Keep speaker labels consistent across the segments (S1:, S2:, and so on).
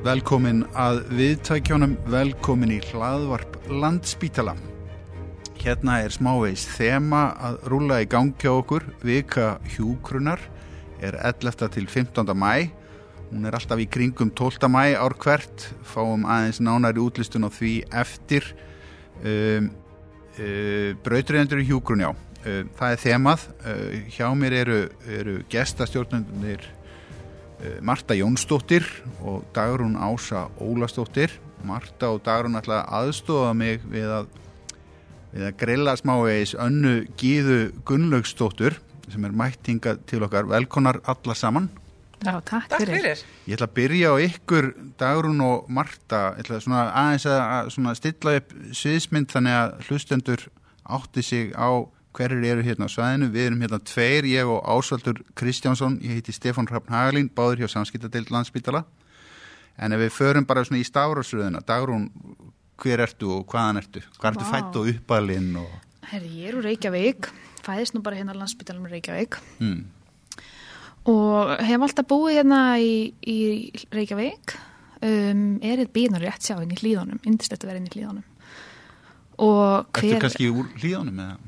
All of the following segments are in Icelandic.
S1: Velkomin að viðtækjónum, velkomin í hlaðvarp Landspítala. Hérna er smávegis þema að rúla í gangi á okkur. Vika hjúkrunar er 11. til 15. mæ. Hún er alltaf í kringum 12. mæ ár hvert. Fáum aðeins nánari útlistun á því eftir. Um, uh, Brautriðendur í hjúkrun, já. Uh, það er þemað. Uh, hjá mér eru, eru gestastjórnundir Marta Jónsdóttir og Dagrún Ása Ólastóttir. Marta og Dagrún ætla að aðstofa mig við að, við að grilla smávegis önnu Gíðu Gunnlaugstóttur sem er mættinga til okkar. Velkonar alla saman.
S2: Já, takk,
S3: Takk
S2: fyrir.
S3: fyrir.
S1: Ég ætla að byrja á ykkur, Dagrún og Marta. Ég ætla svona aðeins að, að svona stilla upp sviðsmynd þannig að hlustendur átti sig á hverjir eru hérna á svæðinu. Við erum hérna tveir, ég og Ásvaldur Kristjánsson. Ég heiti Stefán Hrafn Hagalín, báður hjá Samskiptadeild Landspítala. En ef við förum bara svona í stárásröðuna, Dagrún, hver ertu og hvaðan ertu? Hvað ertu
S2: Vá.
S1: fætt og uppalinn? Og...
S2: Herri, ég er úr Reykjavík, fæðist nú bara hérna á landsbytalum Reykjavík
S1: Mm.
S2: og hef alltaf búið hérna í, í Reykjavík, um, er eitt bíðnur rétt sjá inn í hlýðunum, indist þetta verið inn í hlýðunum. Og
S1: Ertu
S2: hver
S1: kannski úr hlíðanum eða?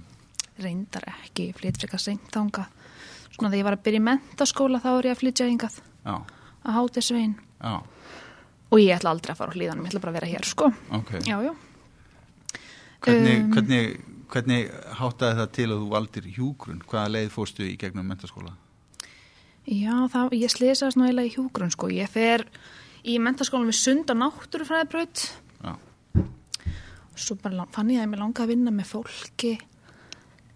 S2: Reyndar ekki, flytt frekar seint þanga. Svona þegar ég var að byrja í mentaskóla þá er ég að flytja yngað að háti svein
S1: já,
S2: og ég ætla aldrei að fara á hlýðunum, ég ætla bara að vera hér, sko.
S1: ok.
S2: Já, já.
S1: Hvernig,
S2: Um,
S1: hvernig, hvernig háttaði það til að þú valdir hjúgrun? Hvaða leið fórstu í gegnum mentaskóla?
S2: Já, það, ég slisaðist nú eiginlega í hjúgrun sko. Ég fer í mentaskólanum við sund á náttúrufræðibraut
S1: Já,
S2: svo bara fann ég að mér langaði að vinna með fólki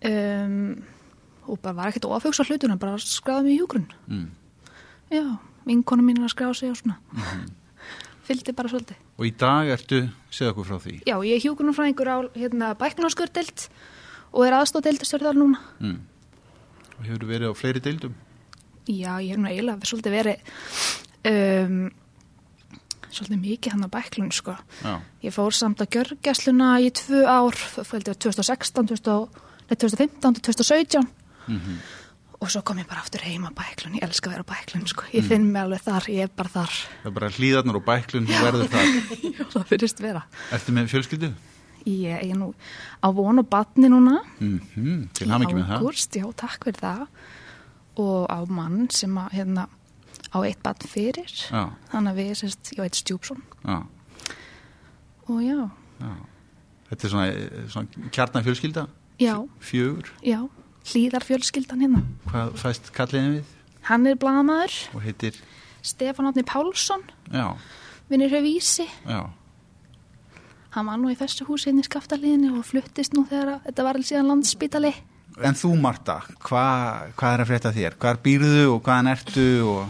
S2: um, og bara var ekkert ofauks á hlutuna, bara skráði mig í hjúgrun
S1: mm.
S2: já, vinkonu mín er að skráða sig og svona mm -hmm. fylgdi bara svolítið
S1: og í dag ertu, segð okkur frá því
S2: já, ég er hjúgrunum frá einhver á hérna, bæknarskjördelt og er aðstóðdeildastjörðar núna
S1: mm. og hefur þú verið á fleiri deildum?
S2: já, ég hef nú eiginlega svolítið verið um svolítið mikið hann á bæklun sko. ég fór samt að gjörgæsluna í tvu ár, fældi að 2016 2017 2015-2017 mm
S1: -hmm.
S2: og svo kom ég bara aftur heima á bæklun, ég elska að vera á bæklun sko. ég finn mig alveg þar, ég er bara þar
S1: Það er bara hlýðarnar og bæklun, þú verður þar
S2: Já, það fyrirst vera
S1: Ertu með fjölskyldu?
S2: Ég er nú á vonu batni núna
S1: mm -hmm. Til ham ekki með það?
S2: Ágúrst, já, takk fyrir það og á mann sem að hérna, á eitt batn fyrir
S1: já.
S2: þannig að við, sérst, ég veit Stjúpsson
S1: Já
S2: og já.
S1: já Þetta er svona, svona kjarnan fjölskylda?
S2: Já,
S1: fjögur.
S2: já, hlýðar fjölskyldan hérna.
S1: Hvað fæst kalliðin við
S2: Hann er blaðamaður.
S1: og heitir,
S2: Stefán Átni Pálsson,
S1: já,
S2: vinnur hjá Vísi.
S1: já,
S2: Hann var nú í þessu húsi inn í skaftaliðinni og fluttist nú þegar þetta var alveg síðan landsspítali.
S1: En þú Marta, hva, hvað er að frétta þér? Hvar býrðu og hvaðan ertu og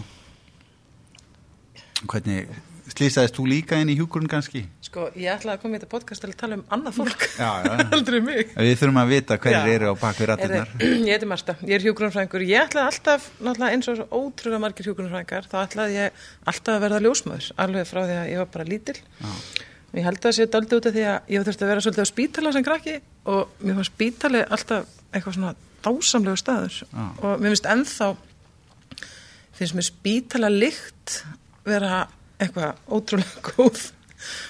S1: hvernig slýsaðist þú líka inn í hjúkurinn kannski?
S3: Sko, ég ætlaði að koma í þetta podcast til að tala um annað fólk.
S1: Já, já.
S3: Aldrei mig.
S1: Við þurfum að vita hverjir
S3: Já.
S1: eru á bakvið.
S3: Heyrðu, Ég heiti Marta, ég er hjúgrunfræðingur. Ég ætlaði alltaf, náttúrulega eins og ótrúlega margir hjúgrunfræðingar, þá ætlaði ég alltaf að verða ljósmaður, alveg frá því að ég var bara lítil. Ég held að það sé daldi út af því að ég þurfti að vera svolítið á spítala sem krakki og mér var spítali alltaf eitthvað svona dásamlegu staður
S1: Já.
S3: og mér finnst ennþá, finnst mér spítala lykt vera eitthvað ótrúlega góð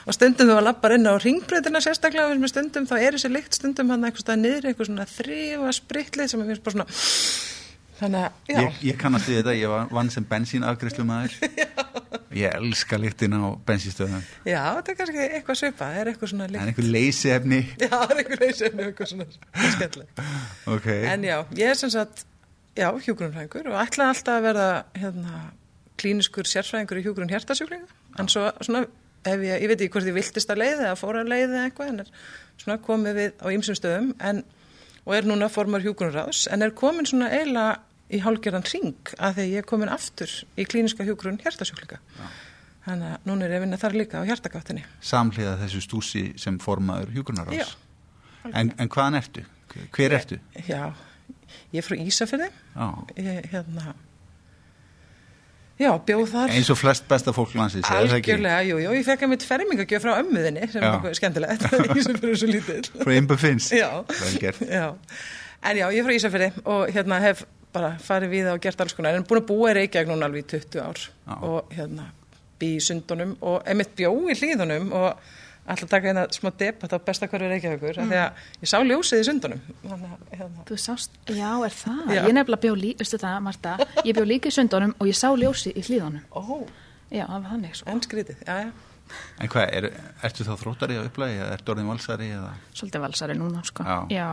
S3: og stundum þú að lappar inn á ringbreytina sérstaklega mér stundum, þá er þessi lykt stundum hann eitthvað stað niður, eitthvað svona þrifa spritlið sem finnst bara svona þannig að, já,
S1: Ég, ég kannast við þetta, ég var, vann sem bensínafgriðslu maður. Ég elska lyktin á bensínstöðum.
S3: já, þetta er kannski eitthvað svipað, það er eitthvað svona
S1: En
S3: lykt
S1: einhver leysiefni.
S3: já, það er eitthvað leysefni og eitthvað svona skemmtilegt
S1: Ok.
S3: En já, ég er sem sagt, já, hjúgrunfræðingur og ætlaði alltaf að verða hérna, klíniskur sérfræðingur í hjúgrun hjertasjúklinga. En svo, svona, ég, ég veit ekki hvort ég viltist að leiði eða fóra að leiði eitthvað, en er svona komið við á ýmsum stöðum en, og er núna formar hjúgrunráðs, en er komin svona eiginlega í hálgerðan ring að því ég er komin aftur í klíniska hjúgrun hjertasjúklinga. Þannig að núna er ég að vinna þar líka á hjertagáttinni.
S1: Samhliða þessu stúsi sem formaður hjúgrunarás.
S3: Já.
S1: En, en hvaðan ertu? Hver ertu?
S3: Já, ég er frá ég, hérna, Já, bjóð þar.
S1: Eins og flest besta fólk landsins, er það ekki?
S3: Algjörlega, jú, jú, ég fekk að mitt fermingagjöf frá ömmuðinni sem
S1: Já.
S3: er eitthvað skemmtilegt, í sem fyrir svo lítill.
S1: Frá Imbu Finns?
S3: Já.
S1: Vel gert.
S3: Já, en já, ég er frá Ísafirði og hérna hef bara farið við og gert alls konar, en búin að búa í Reykjavík núna alveg í 20 ár
S1: Já.
S3: og hérna bý í sundunum og emitt bjó í hlýðunum og alltaf taka hérna smá debatt á besta hverju reykjavíkur mm. því að ég sá ljósið í sundunum hérna,
S2: Þú sást, já, er það?
S3: Já.
S2: Ég nefnilega bjó líka, veistu það, Marta, ég bjó líka í sundunum og ég sá ljósi í hlíðunum.
S3: ó,
S2: Já, það var þannig, sko.
S3: enn skrítið, já, já.
S1: En hvað, er, ertu þá þróttari að upplægi eða ertu orðin valsari eða?
S2: Svolítið valsari núna, sko.
S1: Já.
S2: já.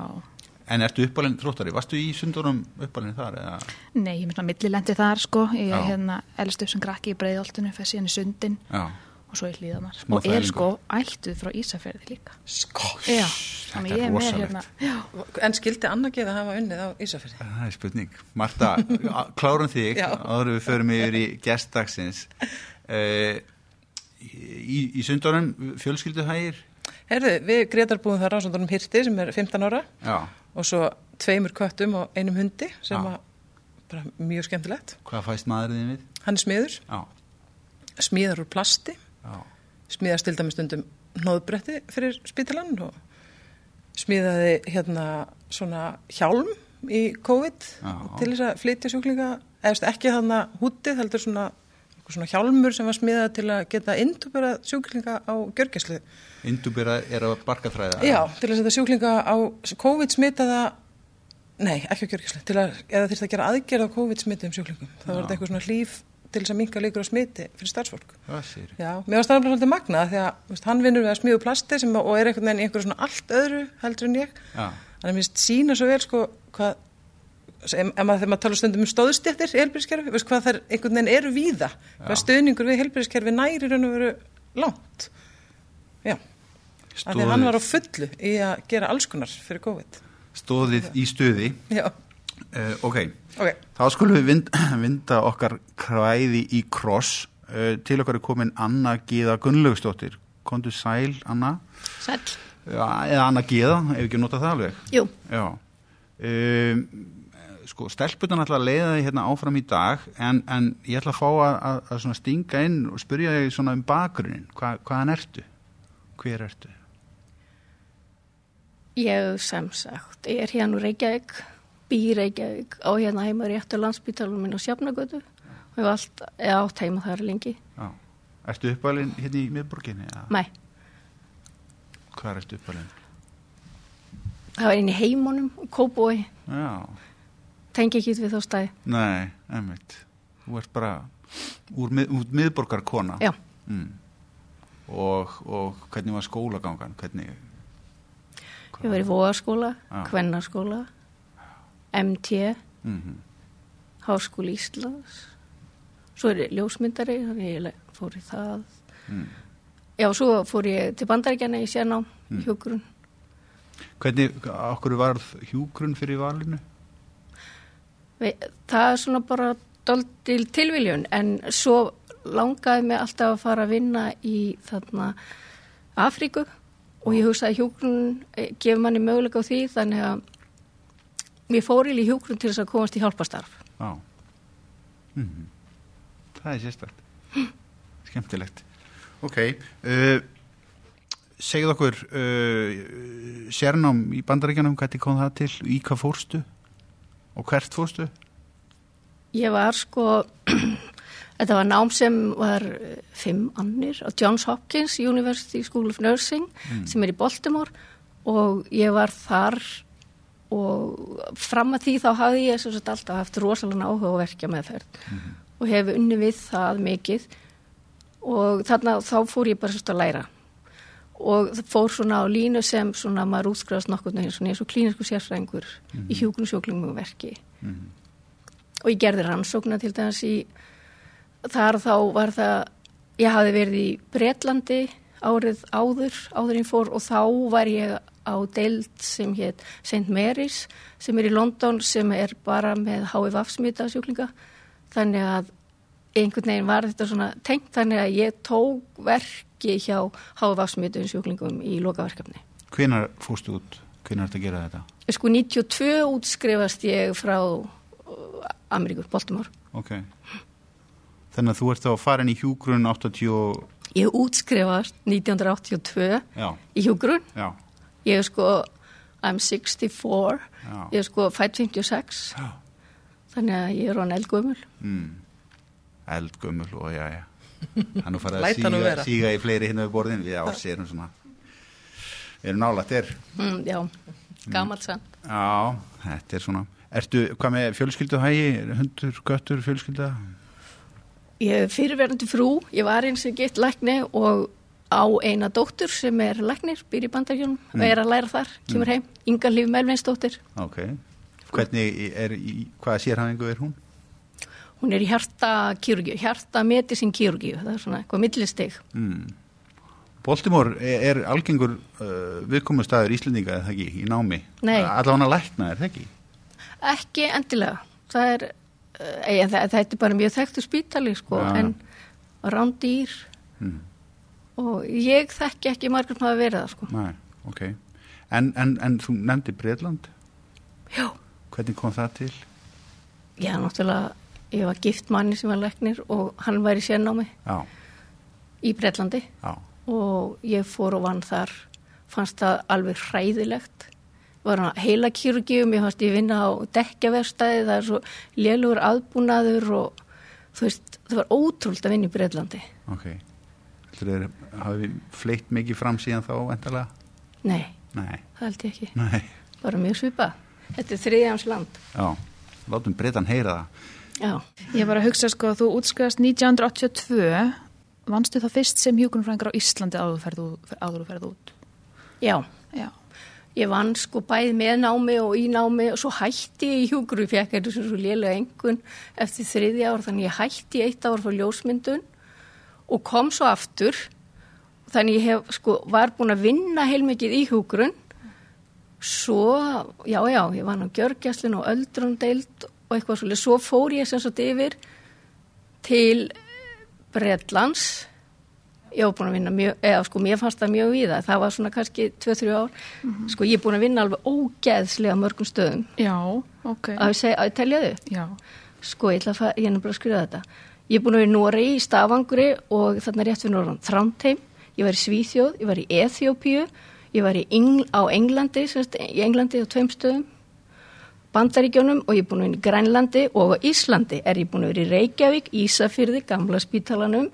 S1: En ertu uppalinn þróttari? Varstu í sundunum uppalinn þar eða?
S2: Nei, ég myndi að millilendi þar, sko. Ég er hérna og svo í hlíðanar.
S1: Smá
S2: og er sko ættuð frá Ísafjörði líka.
S3: Skós.
S2: Já,
S1: þetta er
S2: er
S1: rosalegt.
S2: hérna. Já,
S3: En skildi Anna geða að hafa unnið á Ísafjörði?
S1: Það er spurning. Marta, klárum þig áður við förum yfir í gestdagsins. Uh, í, í sundunum fjölskylduhægir?
S3: Herðu, við Gretar búum þar á svona hirti sem er 15 ára
S1: Já.
S3: og svo tveimur köttum og einum hundi sem
S1: Já.
S3: að bara mjög skemmtilegt.
S1: Hvað fæst maðurinn við?
S3: Hann er smiður,
S1: Já.
S3: smíðar úr plasti,
S1: Já.
S3: smíðar til dæmis stundum nóðbretti fyrir spítalann og smíðaði hérna svona hjálm í COVID
S1: Já.
S3: til þess að flytja sjúklinga, eða ekki þarna hútið, heldur svona, svona hjálmur sem var smíðað til að geta indubera sjúklinga á gjörgæslu.
S1: Indubera er að barkatræða?
S3: Já, til að setja sjúklinga á COVID smitaða, nei, ekki á gjörgæslu, til að, eða þurfti að gera aðgerð á COVID smituðum sjúklingum. Það var
S1: Já.
S3: þetta eitthvað svona hlýf til þess að minka líkur á smiti fyrir starfsfólk.
S1: Sér.
S3: Já, mér var staðarlega svolítið magnað því að veist, hann vinnur við að smíðu plasti sem, og er einhvern veginn í einhverju svona allt öðru heldur en ég.
S1: Já.
S3: Þannig að mér sína svo vel sko hvað, em, em, þegar maður tala stundum um stóðstjættir í helbriðskerfi, veist hvað þær einhvern veginn eru víða, hvað stuðningur við helbriðskerfi næri raun og veru langt. Já, því að hann var á fullu í að gera alls konar fyrir COVID.
S1: Stóðið í stuði.
S3: Já,
S1: Uh, ok,
S3: ok.
S1: þá skulum við vind, vinda okkar kvæði í kross. Uh, til okkar er komin Anna Gíða Gunnlaugsdóttir. Kondu sæl, Anna.
S2: sæll.
S1: Já, eða Anna Gíða, ef ekki nota það alveg.
S2: Jú,
S1: Já. Um, sko, stelputan ætla að leiða þig hérna áfram í dag en, en ég ætla að fá að, að, að svona stinga inn og spyrja þig svona um bakgrunnin. Hva, hvaðan ertu? Hver ertu?
S4: Ég sem sagt er hérna úr Reykjavík, bý í Reykjavík á hérna heima réttu landsbytalum minn á Sjafnagötu og hef allt eða átt heima þar lengi.
S1: Já. Ertu uppalinn hérna í miðborginni?
S4: Mæ,
S1: Hvað ertu uppalinn?
S4: það var inn í heimunum, kóbói,
S1: Já.
S4: tengi ekki við þá stæði.
S1: Nei, einmitt. Þú ert bara úr, mið, úr miðborgarkona.
S4: Já,
S1: Mm. Og, og hvernig var skólagangan? Hvernig?
S4: ég var í Vóaskóla,
S1: Já.
S4: MT,
S1: Mm
S4: Háskóli Íslands, svo er ég ljósmyndari, þannig ég fór í það.
S1: mm.
S4: Já, svo fór ég til bandaríkjana í sérnám,
S1: Mm.
S4: hjókurun.
S1: Hvernig, okkur varð hjúgrun fyrir valinu?
S4: Það er svona bara doldil tilviljun en svo langaði mig alltaf að fara að vinna í þarna Afríku og ég hugsaði hjúgrun gefur manni möguleika á því þannig að mér fór í hjúgrun til þess að komast í hjálpastarf.
S1: Já. Mm Það er sérstakt. Skemmtilegt. Ok. Uh, segið okkur uh, sérnám í bandaríkjanum, hvernig kom það til? Í hvað fórstu? Og hvert fórstu?
S4: Ég var sko, þetta var nám sem var eh, fimm annir á Johns Hopkins University School of Nursing sem er í Baltimore og ég var þar og fram að því þá hafði ég sem sagt alltaf haft rosalega áhuga á verkja meðferð og hef unni við það mikið. Og þarna þá fór ég bara sérst að læra. Og það fór svona á línu sem svona maður útskrifast nokkur svona eins og klínisku sérfræðingur í hjúknusjóklingum verki
S1: Mm
S4: og ég gerði rannsókna til dæmis í þar þá var það ég hafði verið í Bretlandi árið áður, áður en fór og þá var ég á deild sem hétt St. Mary's sem er í London sem er bara með HIV smita sjúklinga þannig að einhvern veginn var þetta svona tengt þannig að ég tók verki hjá HIV smitum sjúklingum í lokaverkefni.
S1: Hvenar fórstu út? Hvenar ertu að gera þetta?
S4: Sko 92 útskrifast ég frá uh, Ameríkur, Baltimore.
S1: Ok. Þannig að þú ert þá farin í hjúgrun 80 og...
S4: Ég útskrifast 1982
S1: Já,
S4: í hjúgrun.
S1: já,
S4: Ég er sko, I'm 64,
S1: já.
S4: ég er sko fætt 56,
S1: Já.
S4: þannig að ég er hann eldgömmul.
S1: Mm. Eldgömmul og já, já. hann er farið að síga, síga í fleiri hérna við borðin við ás erum svona erum nálægt er
S4: mm, já, gamalt sann.
S1: já, þetta er svona ertu, hvað með fjölskylduhægi hundur, göttur, fjölskylda
S4: Ég er fyrirverandi frú, ég var eins og gett lækni og á eina dóttur sem er læknir, býr í bandarjónum og er að læra þar, kemur heim, Inga Líf Melvinsdóttir.
S1: ok, hvernig er hvaða sérhæfingu er hún
S4: Hún er í hjarta kýrugíu, hjarta medicín kýrugíu, það er svona eitthvað millistig.
S1: mm. Baltimore er, er algengur uh, viðkomustæður Íslendinga eða það ekki, í námi
S4: Nei.
S1: allavega lækna er það ekki
S4: Ekki endilega, það er, uh, ég, það, þetta er bara mjög þekktu spítali sko,
S1: Já.
S4: en rándýr
S1: mm.
S4: Og ég þekki ekki margur maður að vera það sko.
S1: Nei, ok en, en, en þú nefndi Breitland
S4: Já.
S1: hvernig kom það til?
S4: Já, náttúrulega, ég var gift manni sem var læknir og hann var í sérnámi
S1: Já,
S4: í Breitlandi.
S1: já,
S4: og ég fór og vann þar fannst það alveg hræðilegt var hann heila kýrugíum ég fannst ég vinna á dekkjaverstæði það er svo lélugur aðbúnaður og þú veist, það var ótrúld að vinna í Breitlandi
S1: ok Er, hafi fleitt mikið fram síðan þá endalega?
S4: nei,
S1: Nei,
S4: það held ég ekki.
S1: Nei,
S4: bara mjög svipa, þetta er þriðjans land.
S1: Já. Látum Breitan heyra það.
S4: Já,
S2: Ég var að hugsa sko að þú útskast 1982 vannstu það fyrst sem hjúkunumfræðingar á Íslandi áður þú ferð út-
S4: já.
S2: Já.
S4: ég vann sko bæði með námi og í námi og svo hætti ég í hjúkru, ég fekk eitthvað svo lélega engun eftir þriðja ár, þannig ég hætti eitt ár fyrir ljósmyndun og kom svo aftur. Þannig ég hef sko var búin að vinna heilmikið í hjúgrun svo, já já, ég vann á gjörgjastlun og öldrundeild og eitthvað svolítið, svo fór ég sem sagt yfir til Bretlands. Ég var búin að vinna mjög, eða sko mér fannst það mjög víða, það var svona kannski 2-3 ár, sko ég er búin að vinna alveg ógeðslega mörgum stöðum.
S2: Já, ok.
S4: að ég telja þau?
S2: Já.
S4: sko ég ætla að ég er nefnilega að skrifa þetta ég er búin að vera í Noregi, í Stafangri og þarna rétt fyrir Norðan Þrándheim. Ég var í Svíþjóð, ég var í Eþjópíu ég var í Engl, á Englandi semst, í Englandi á tveim stöðum Bandaríkjónum og ég er búin að vera í Grænlandi og á Íslandi er ég búin að vera í Reykjavík, Ísafyrði, Gamla spítalanum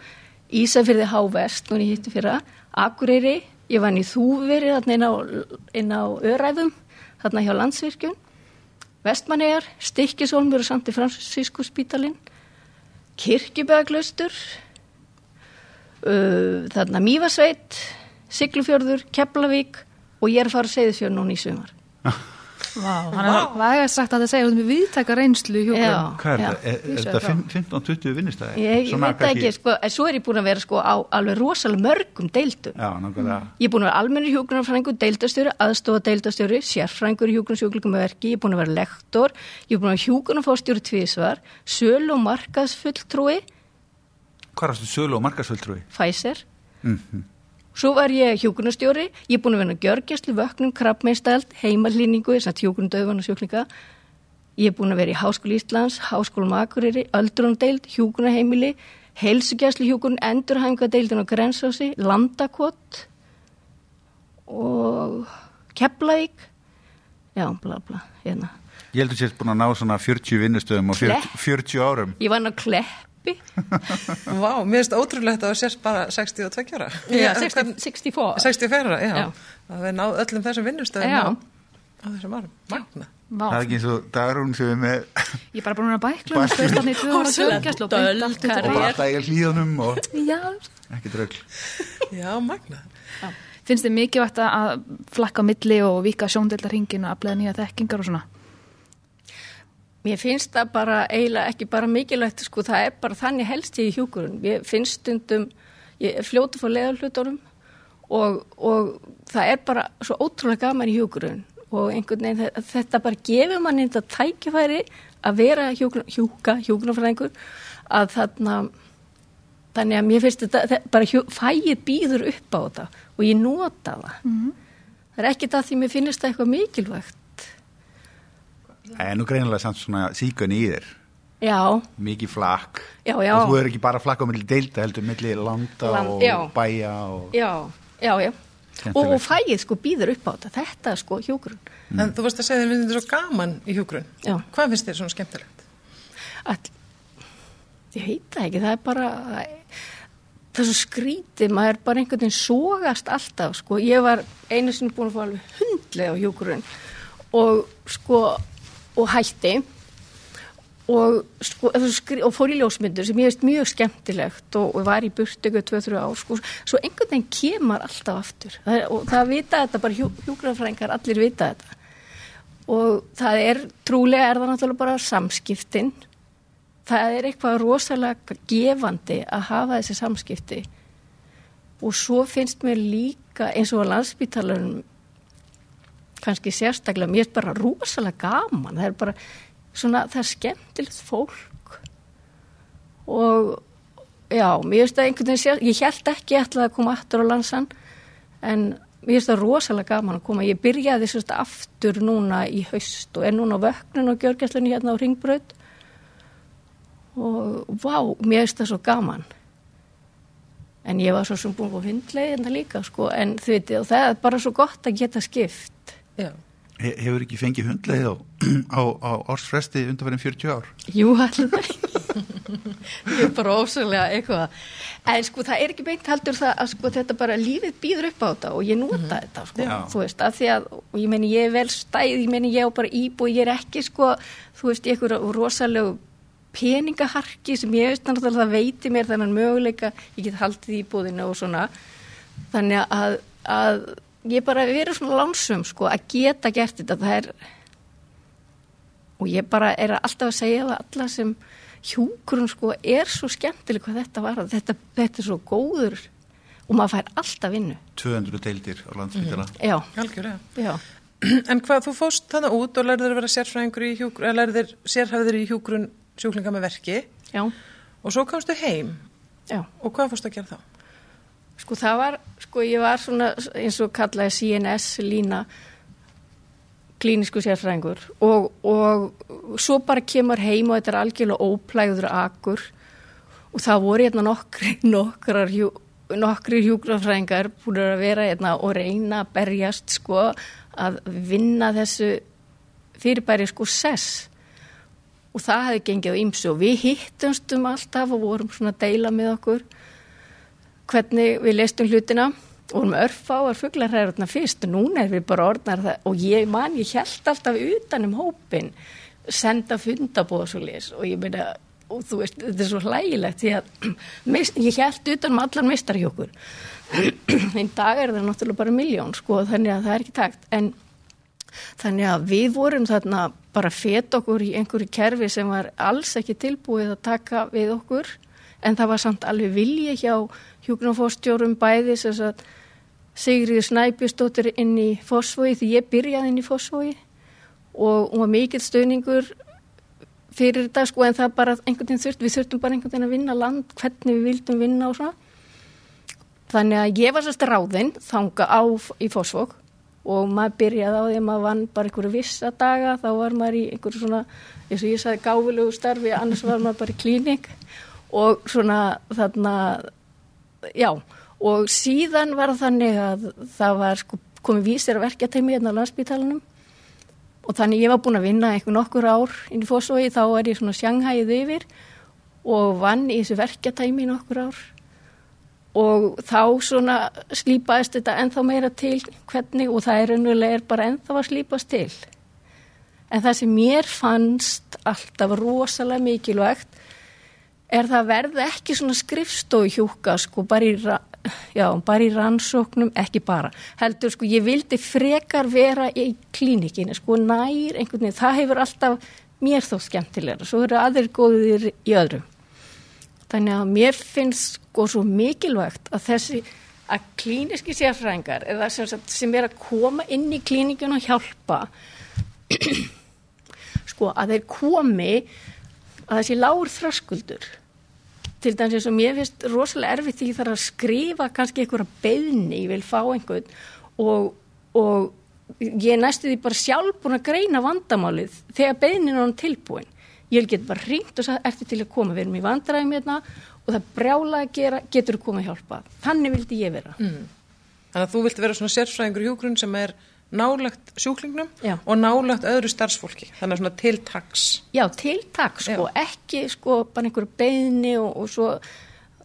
S4: Ísafyrði Hávest, nú er ég hitti fyrra Akureyri, ég var í Þúveri þarna inn á, á Öræfum þarna hjá Landsvirkjun Vestmannegar, Stikkisólmur og Santi Fransísku spítalinn Kirkjubæðaglaustur uh, þarna Mývasveit Siglufjörður, Keflavík og ég er að fara að segja þessu núna í sumar
S2: Vá, hann er hvað er sagt að það segja út með viðtaka reynslu í hjúkun.
S4: Já.
S1: Hvað er þetta? Er, þetta
S2: það.
S1: 15-20 vinnustæði?
S4: Ég, ég veit ekki, sko, en svo er ég búin að vera sko á alveg rosalega mörgum deildum
S1: Já, nákvæmlega.
S4: Ég er búin að vera almennur hjúgrunarfræðingur, deildastjóri, aðstofa deildastjóri, sérfræðingur í hjúgrunarsjúklingum með verki, ég er búin að vera lektor, ég er búin að vera hjúgrunarfórstjóri tvísvar, sölu og markaðsfulltrúi,
S1: Hvað er þetta sölu og markasvöldrúi?
S4: Pfizer,
S1: Mm
S4: svo var ég hjúgrunarstjóri, ég er búin að vera gjörgjastlu, vöknum, krabbmeinstæld, heimalýningu, þess að hjúgrunardauðvan og sjúklinga, ég er búin að vera í Háskóli Íslands, Háskólum Akureyri, öldrundeild, hjúgrunarheimili, heilsugjastlu hjúgrun, endurhæfingadeildin á Grensási, Landakott og Keflavík, já, bla bla, hérna.
S1: Ég heldur sérst búin að ná svona 40 vinnustöðum og 40, 40 árum.
S4: Ég var ná kleppi,
S3: Vá, mér finnst ótrúlegt að það sést bara 62 ára.
S4: já,
S3: En
S4: 60,
S3: hvern-
S4: 64.
S3: 64 ára, já.
S4: Já.
S3: Það er náð öllum þessum vinnustöðum
S4: Já.
S3: á, þessum árum. Magna.
S2: Vá.
S1: Það er ekki eins og dagrún sem er með
S2: Ég er bara búin að bækla um spöðstarni í tvö ára
S4: Rosalega
S2: gjörgjæslu og
S1: og bara alltaf eiga hlýðunum og
S2: Já.
S1: ekki drögl.
S3: Já, magna.
S2: Finnst þið mikilvægt að- að flakka milli og vika sjóndeldarhingin og aflega nýja þekkingar og svona?
S4: Mér finnst það bara eiginlega ekki bara mikilvægt, sko, það er bara þannig helst ég í hjúkurinn. Ég finnst stundum, ég fljótu fór leðalhlutunum og, og það er bara svo ótrúlega gaman í hjúkurinn og einhvern veginn þe- þetta bara gefur manni þetta tækifæri að vera hjúkur, hjúka, hjúkurnafræðingur að þarna, þannig að mér finnst þetta, bara hjú, fæið býður upp á þetta og ég nota það. Það er ekki það því mér finnst það eitthvað mikilvægt.
S1: Það er nú greinilega samt svona síkun í þér.
S4: Já,
S1: Mikið flakk.
S4: Já, já.
S1: Og þú er ekki bara flakk á milli deilda heldur, milli landa
S4: Land-
S1: og
S4: já.
S1: bæja og...
S4: Já, já, já. Og, og fæið sko býður upp á þetta. Þetta er sko hjúgrun.
S3: En þú varst að segja þér þetta svo gaman í hjúgrun.
S4: Já.
S3: Hvað finnst þér svona skemmtilegt?
S4: Að, ég veit það ekki, það er bara, það er svo skrítið, maður er bara einhvern veginn sógast alltaf, sko, ég var einu sinni búin að fá alveg hundlega á hjúkurinn og sko og hætti. Og, sko, og fór í ljósmyndur sem ég veist mjög skemmtilegt og, og var í burtöku 2-3 ár, sko, svo einhvern veginn kemur alltaf aftur. Það, og það vita þetta bara hjú, hjúgrafrængar, allir vita þetta. Og það er, trúlega er það náttúrulega bara samskiptinn það er eitthvað rosalega gefandi að hafa þessi samskipti. Og svo finnst mér líka eins og á landsbytalarnum kannski sérstaklega, mér er bara rosalega gaman, það er bara svona, það er skemmtilegt fólk. Og já, mér finnst það einhvern veginn sér, ég held ekki ætlaði að koma aftur á landsan en mér finnst það rosalega gaman að koma, ég byrjaði sérst aftur núna í haust og er núna á vöknun og gjörgæslunni hérna á Ringbröð og vá, mér finnst það svo gaman. En ég var svo sem búin á hundleið en það líka sko, en veitir, og það er bara svo gott að geta skipt
S3: Já.
S1: He hefur ekki fengið hundleið á, á, á ársfresti undanverðin 40 ár?
S4: Jú, allir það ég er bara ósögulega eitthvað en sko það er ekki beint haldur það að sko þetta bara lífið býður upp á þetta og ég nota mm -hmm. þetta sko,
S1: Já.
S4: þú veist, af því að og ég meni ég er vel stæð, ég meni ég á bara íbú ég er ekki sko, þú veist, ég er rosalegu peningaharki sem ég veist náttúrulega það veiti mér þennan möguleika, ég get haldið í búðinu og svona þannig að, að ég bara verið svona lánsum sko að geta gert þetta. Það er og ég bara er alltaf að segja það alla sem hjúgrun sko er svo skemmtileg hvað þetta var. Þetta, þetta er svo góður og maður fær alltaf vinnu.
S1: 200 deildir á landsbytala
S4: mm, Já,
S3: Algjörlega.
S4: já.
S3: En hvað, þú fóst þannig út og lærðir að vera sérfræðingur í hjúgrun, eða lærðir sérhæfðir í hjúgrun sjúklinga með verki.
S4: Já,
S3: og svo komstu heim.
S4: Já.
S3: Og hvað fórst að gera þá?
S4: Sko það var, sko ég var svona eins og kallaði CNS lína klínisku sérfræðingur. Og, og svo bara kemur heim og þetta er algjörlega óplæður akkur og það voru hérna nokkri, nokkrar hjú, nokkri hjúgrafræðingar búin að vera hérna og reyna að berjast sko að vinna þessu fyrirbæri sko sess. Og það hefði gengið á ymsu og við hittumstum alltaf og vorum svona að deila með okkur hvernig við leistum hlutina. Og vorum örfáar fugglarhæðurna fyrst. Og núna er við bara orðnar það. Og ég man, ég held alltaf utanum hópin senda fundabóð svo lis og ég meina og þú veist, þetta er svo hlægilegt því að mist, ég held utanum allan mistarhjókur einn dag er það náttúrulega bara miljón sko þannig að það er ekki takt. En þannig að við vorum þarna bara fet okkur í einhverju kerfi sem var alls ekki tilbúið að taka við okkur en það var samt alveg vilji hjá hjúknarfórstjórum bæði þess að Sigriður Snæbjörnsdóttir inn í Fossvogi því ég byrjaði inn í Fossvogi og hún var mikill stöningur fyrir þetta sko en það bara einhvern veginn þurft, við þurftum bara einhvern veginn að vinna land hvernig við vildum vinna og svona. Þannig að ég var sérst ráðinn þanga á í Fossvog og maður byrjaði á því að maður vann bara einhverju vissa daga þá var maður í einhverju svona eins og ég sagði gáfilegu starfi annars var maður bara í klíning og svona þarna já og síðan var þannig að það var sko komið vísir að verkja teimi hérna á landsbítalanum og þannig ég var búin að vinna einhver nokkur ár inn í fósói þá er ég svona sjanghæðið yfir og vann í þessu verkja teimi nokkur ár. Og þá svona slípaðist þetta ennþá meira til hvernig og það er raunverulega bara ennþá að slípast til. En það sem mér fannst alltaf rosalega mikilvægt er það verði ekki svona skrifstói hjúka sko bara í, já, bara í rannsóknum, ekki bara. Heldur sko ég vildi frekar vera í klínikinu sko nær einhvern veginn, það hefur alltaf mér þó skemmtilegra, svo eru aðrir góðir í öðrum. Þannig að mér finnst sko svo mikilvægt að þessi að klíniski sérfræðingar eða sem, sem er að koma inn í klínikinu og hjálpa sko að þeir komi að þessi lágur þröskuldur til dæmis eins og mér finnst rosalega erfitt því þar að skrifa kannski einhverja beðni, ég vil fá einhvern og, og ég er næstu því bara sjálf búin að greina vandamálið þegar beðnin er hann tilbúin. Ég get bara ringt og sagt eftir til að koma? Við erum í vandræðum hérna. Og það brjála að gera, getur þú komið að hjálpa þannig vildi ég vera.
S3: Mm. Þannig að þú vilti vera svona sérfræðingur hjúgrunn sem er nálagt sjúklingnum
S4: Já.
S3: og nálagt öðru starfsfólki. Þannig að svona tiltaks
S4: Já, tiltak sko, ekki sko bara einhverju beðni og, og svo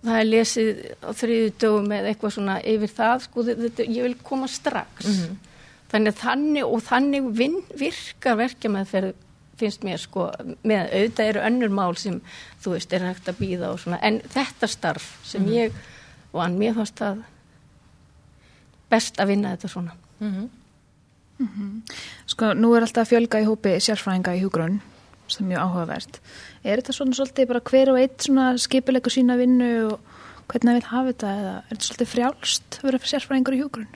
S4: það er lesið á þriðu dögum eða eitthvað svona yfir það, sko, þetta, ég vil koma strax. Þannig að þannig og þannig vin, virkar verkja með þeirra finnst mér sko, með auðvitað eru önnur mál sem þú veist er hægt að býða og svona, en þetta starf sem ég vann, mér fannst það best að vinna þetta svona.
S2: Sko, nú er alltaf að fjölga í hópi sérfræðinga í hugrun, sem er mjög áhugavert. Er þetta svona svolítið bara hver og eitt svona skipilegur sína vinnu og hvernig það vil hafa þetta eða er þetta svolítið frjálst að vera sérfræðingur í hugrun?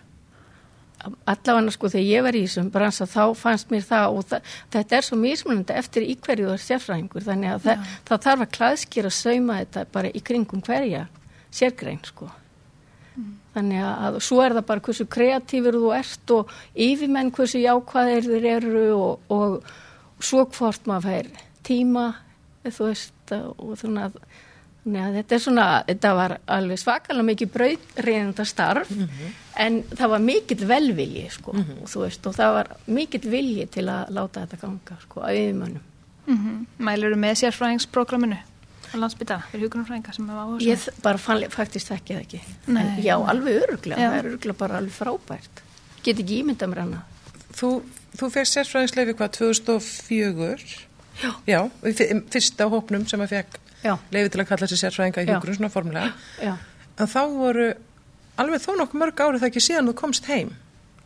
S4: allavega sko þegar ég var í þessum bransa þá fannst mér það og það, þetta er svo mismunandi eftir í hverju er sérfræðingur þannig að það, það þarf að klæðskýra sauma þetta bara í kringum hverja sérgrein sko þannig að svo er það bara hversu kreatífur þú ert og yfirmenn hversu jákvæðir þeir eru og, og svo hvort maður fær tíma þú veist og þannig að Þannig að þetta er svona, þetta var alveg svakalega mikið brauðreynda starf mm -hmm. en það var mikill velvilji sko mm -hmm. og þú veist og það var mikill vilji til að láta þetta ganga sko á yfirmönnum.
S2: Mm -hmm. Mælur þú með sérfræðingsprogramminu á landsbytala fyrir hugurnarfræðinga sem hefur áherslu?
S4: Ég bara fann faktist ekki það ekki. Nei, en, já, alveg öruglega, já. það er öruglega bara alveg frábært. Get ekki ímynda mér hana.
S3: Þú, þú fegst sérfræðingsleifi hvað 2004? Já. Já, fyrsta hópnum sem að fekk leiði til að kalla þessi sérfræðinga í hjókurinn svona formulega en þá voru alveg þó nokkuð mörg árið það ekki síðan þú komst heim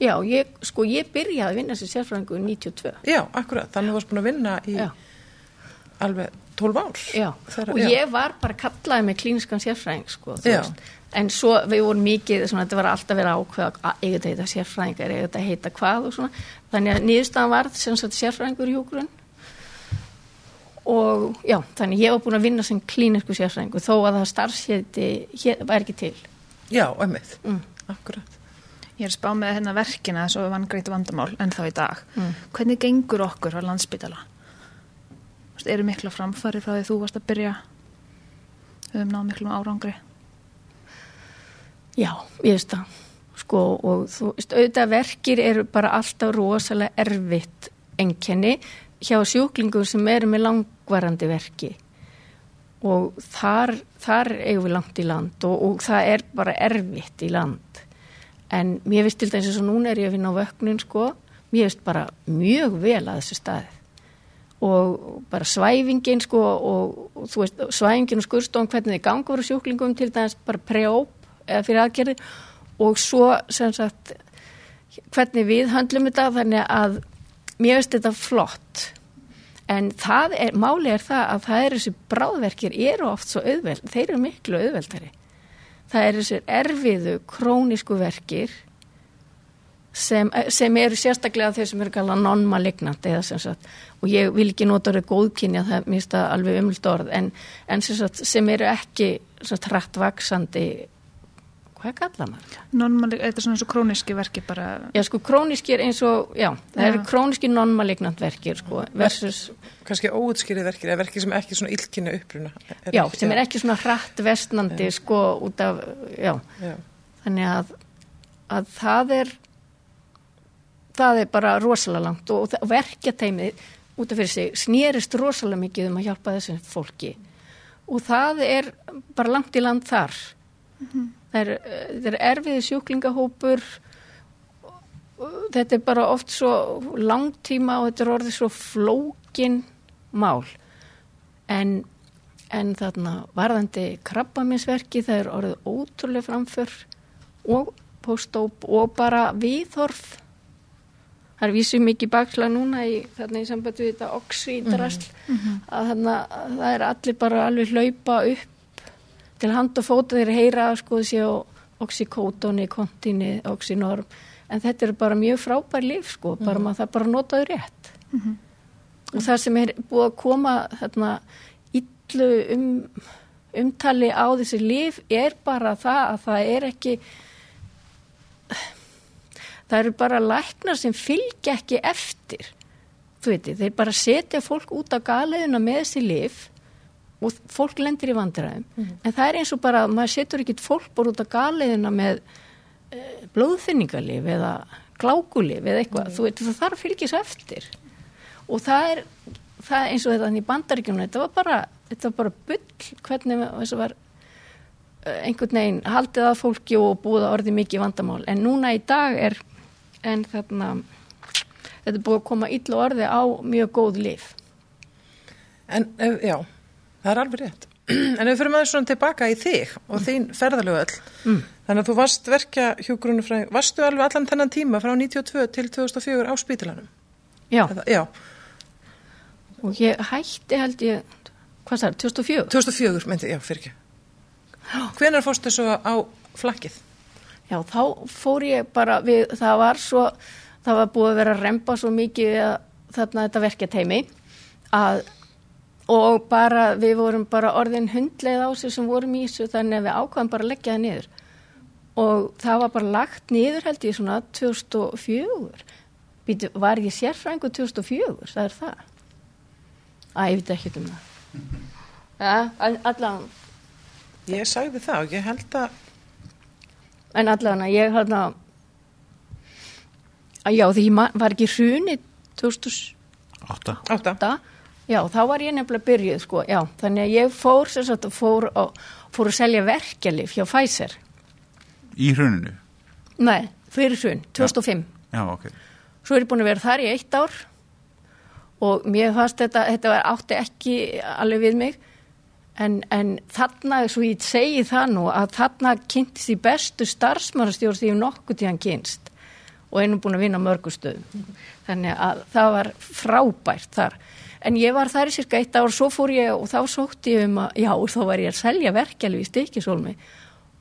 S4: Já, ég, sko ég byrjaði að vinna sem sérfræðingu í 92
S3: Já, akkurat, þannig að þú varst búin að vinna í Já. Alveg 12 ár.
S4: Já, og ég var bara kallaði með klíniskan sérfræðing sko, en svo við vorum mikið svona, þetta var alltaf verið ákveða að eiga þetta sérfræðingar, eiga þetta heita hvað og svona, þannig að nýðustan var sem sagt sérfræðingur í hjókurinn og já, þannig ég var búin að vinna sem klínisku sérfræðingu þó að það starfshéti var ekki til.
S3: Já, ömmið, mm. akkurat.
S2: Ég er spáð með hérna verkina þess að við vann greitt vandamál en þá í dag. Mm. Hvernig gengur okkur á landsbytala? Eru mikla framfari frá því þú varst að byrja. Um náð miklum árangri?
S4: Já, ég veist það. Sko og þú veist, auðvitað verkir eru bara alltaf rosalega erfitt enkenni hjá sjúklingum sem eru með langvarandi verki. Og þar, þar eigum við langt í land og, og það er bara erfitt í land. En mér finnst til dæmis eins og núna er ég að finna á vöknun sko, mér finnst bara mjög vel að þessu staði og bara svæfingin sko og, og þú veist svæfingin og skurstofn hvernig þið ganga voru sjúklingum til dæmis bara pre-op eða fyrir aðgerði og svo sem sagt hvernig við höndlum þetta þannig að mér finnst þetta flott. En það er, máli er það að það er þessi bráðverkir eru oft svo auðveld, þeir eru miklu auðveldari. Það er þessi erfiðu krónísku verkir sem, sem eru sérstaklega þeir sem eru kallað non-malignant eða sem sagt, og ég vil ekki nota orðið góðkynja það mista alveg umlut orð en, en sem, sagt, sem eru ekki trætt vaksandi hvað kalla maður
S2: það? Non-malignant, þetta er svona eins og króníski verki bara
S4: Já sko króníski er eins og, já, það eru króníski non-malignant verkir sko versus
S3: Kanski óutskýrið verkir, eða verkir sem ekki svona illkynna uppruna
S4: er Já, sem er ekki svona hratt vestnandi já. sko út af, já, já. þannig að, að það er það er bara rosalega langt og, og verkjateimið út af fyrir sig snýrist rosalega mikið um að hjálpa þessum fólki og það er bara langt í land þar mm -hmm. Það er, er erfiði sjúklingahópur, þetta er bara oft svo langtíma og þetta er orðið svo flókin mál. En, en þarna varðandi krabbaminsverki það er orðið ótrúlega framför og postóp og bara viðhorf. Það er vísið mikið bakla núna í, þarna í sambandi við þetta oxídrasl mm -hmm. að þarna það er allir bara alveg hlaupa upp til hand og fóta þeir heyra sko þessi oxykótoni, kontíni, oxynorm en þetta er bara mjög frábær líf sko, bara mm. maður það bara notaður rétt mm -hmm. og það sem er búið að koma þarna illu um, umtali á þessi líf er bara það að það er ekki það eru bara læknar sem fylgja ekki eftir. Þú veitir, þeir bara setja fólk út á galiðuna með þessi líf og fólk lendir í vandræðum. Mm -hmm. en það er eins og bara, maður setur ekkit fólk bara út á galiðina með e, blóðfinningalif eða glákulif eða eitthvað, mm -hmm. þú veit það þarf fylgjast eftir. Og það er, það er eins og þetta í bandaríkjum þetta var bara, þetta var bara bull hvernig þess að var eh, einhvern veginn haldið að fólki og búið að orði mikið vandamál. En núna í dag er en þarna þetta er búið að koma illa orði á mjög góð lif
S3: En ef, já, það er alveg rétt. En við fyrir maður svona tilbaka í þig og þín ferðalögu öll,
S4: Mm.
S3: þannig að þú varst verkja hjúgrunufræðing, varstu alveg allan þennan tíma frá 92 til 2004 á spítilanum?
S4: Já,
S3: Eða, já,
S4: og ég hætti held ég hvað það er, 2004
S3: 2004 myndi, já, fyrir ekki. Hvenær fórstu svo á flakkið?
S4: Já, þá fór ég bara við, það var svo, það var búið að vera að rempa svo mikið við að, þarna þetta verkjateimi að og bara við vorum bara orðin hundleið á sig sem vorum í þessu þannig að við ákvæðum bara að leggja það niður. Og það var bara lagt niður held ég svona 2004 Býtu, var ég sérfrængu 2004, það er það. Æ, ég veit ekki um það. Ja, allan.
S3: Ég sagði það og ég held að,
S4: En allavega, ég hann að, já, því ég var ekki hruni 2008,
S1: Átta.
S3: átta,
S4: já, þá var ég nefnilega byrjuð, sko, já, þannig að ég fór, sagt, fór, og, fór að selja verkjalif hjá Pfizer,
S1: Í hruninu?
S4: nei, fyrir hrun, 2005,
S1: Já, ok.
S4: svo er ég búin að vera þar í eitt ár og mér fannst þetta, þetta var átti ekki alveg við mig, En, en þarna, svo ég segi það nú, að þarna kynntist í bestu starfsmannastjórn sem ég nokkuð tíðan kynst og einu búin að vinna mörgustöðum. Þannig að það var frábært þar. En ég var þar í cirka eitt ár, svo fór ég og þá sótti ég um að, já, þá var ég að selja verkefli í stikisólmi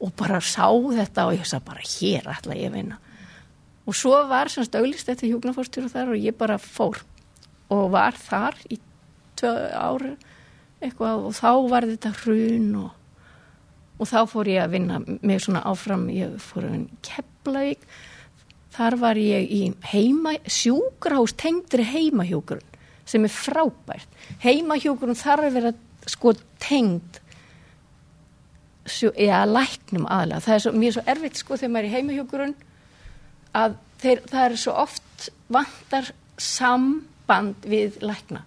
S4: og bara sá þetta og ég sagði bara, hér ætla ég að vinna. Og svo var semst auglist þetta hjúknarfórstjóru þar og ég bara fór og var þar í tvö ára eitthvað og þá var þetta hrun og, og þá fór ég að vinna með svona áfram, ég fór að vinna Keflavík, þar var ég í heima, sjúkrahús tengdri heimahjókurun sem er frábært. Heimahjókurun þarf að vera sko tengd já, læknum aðlega. Það er svo, er svo erfitt sko þegar maður er í heimahjókurun að þeir, það er svo oft vantar samband við lækna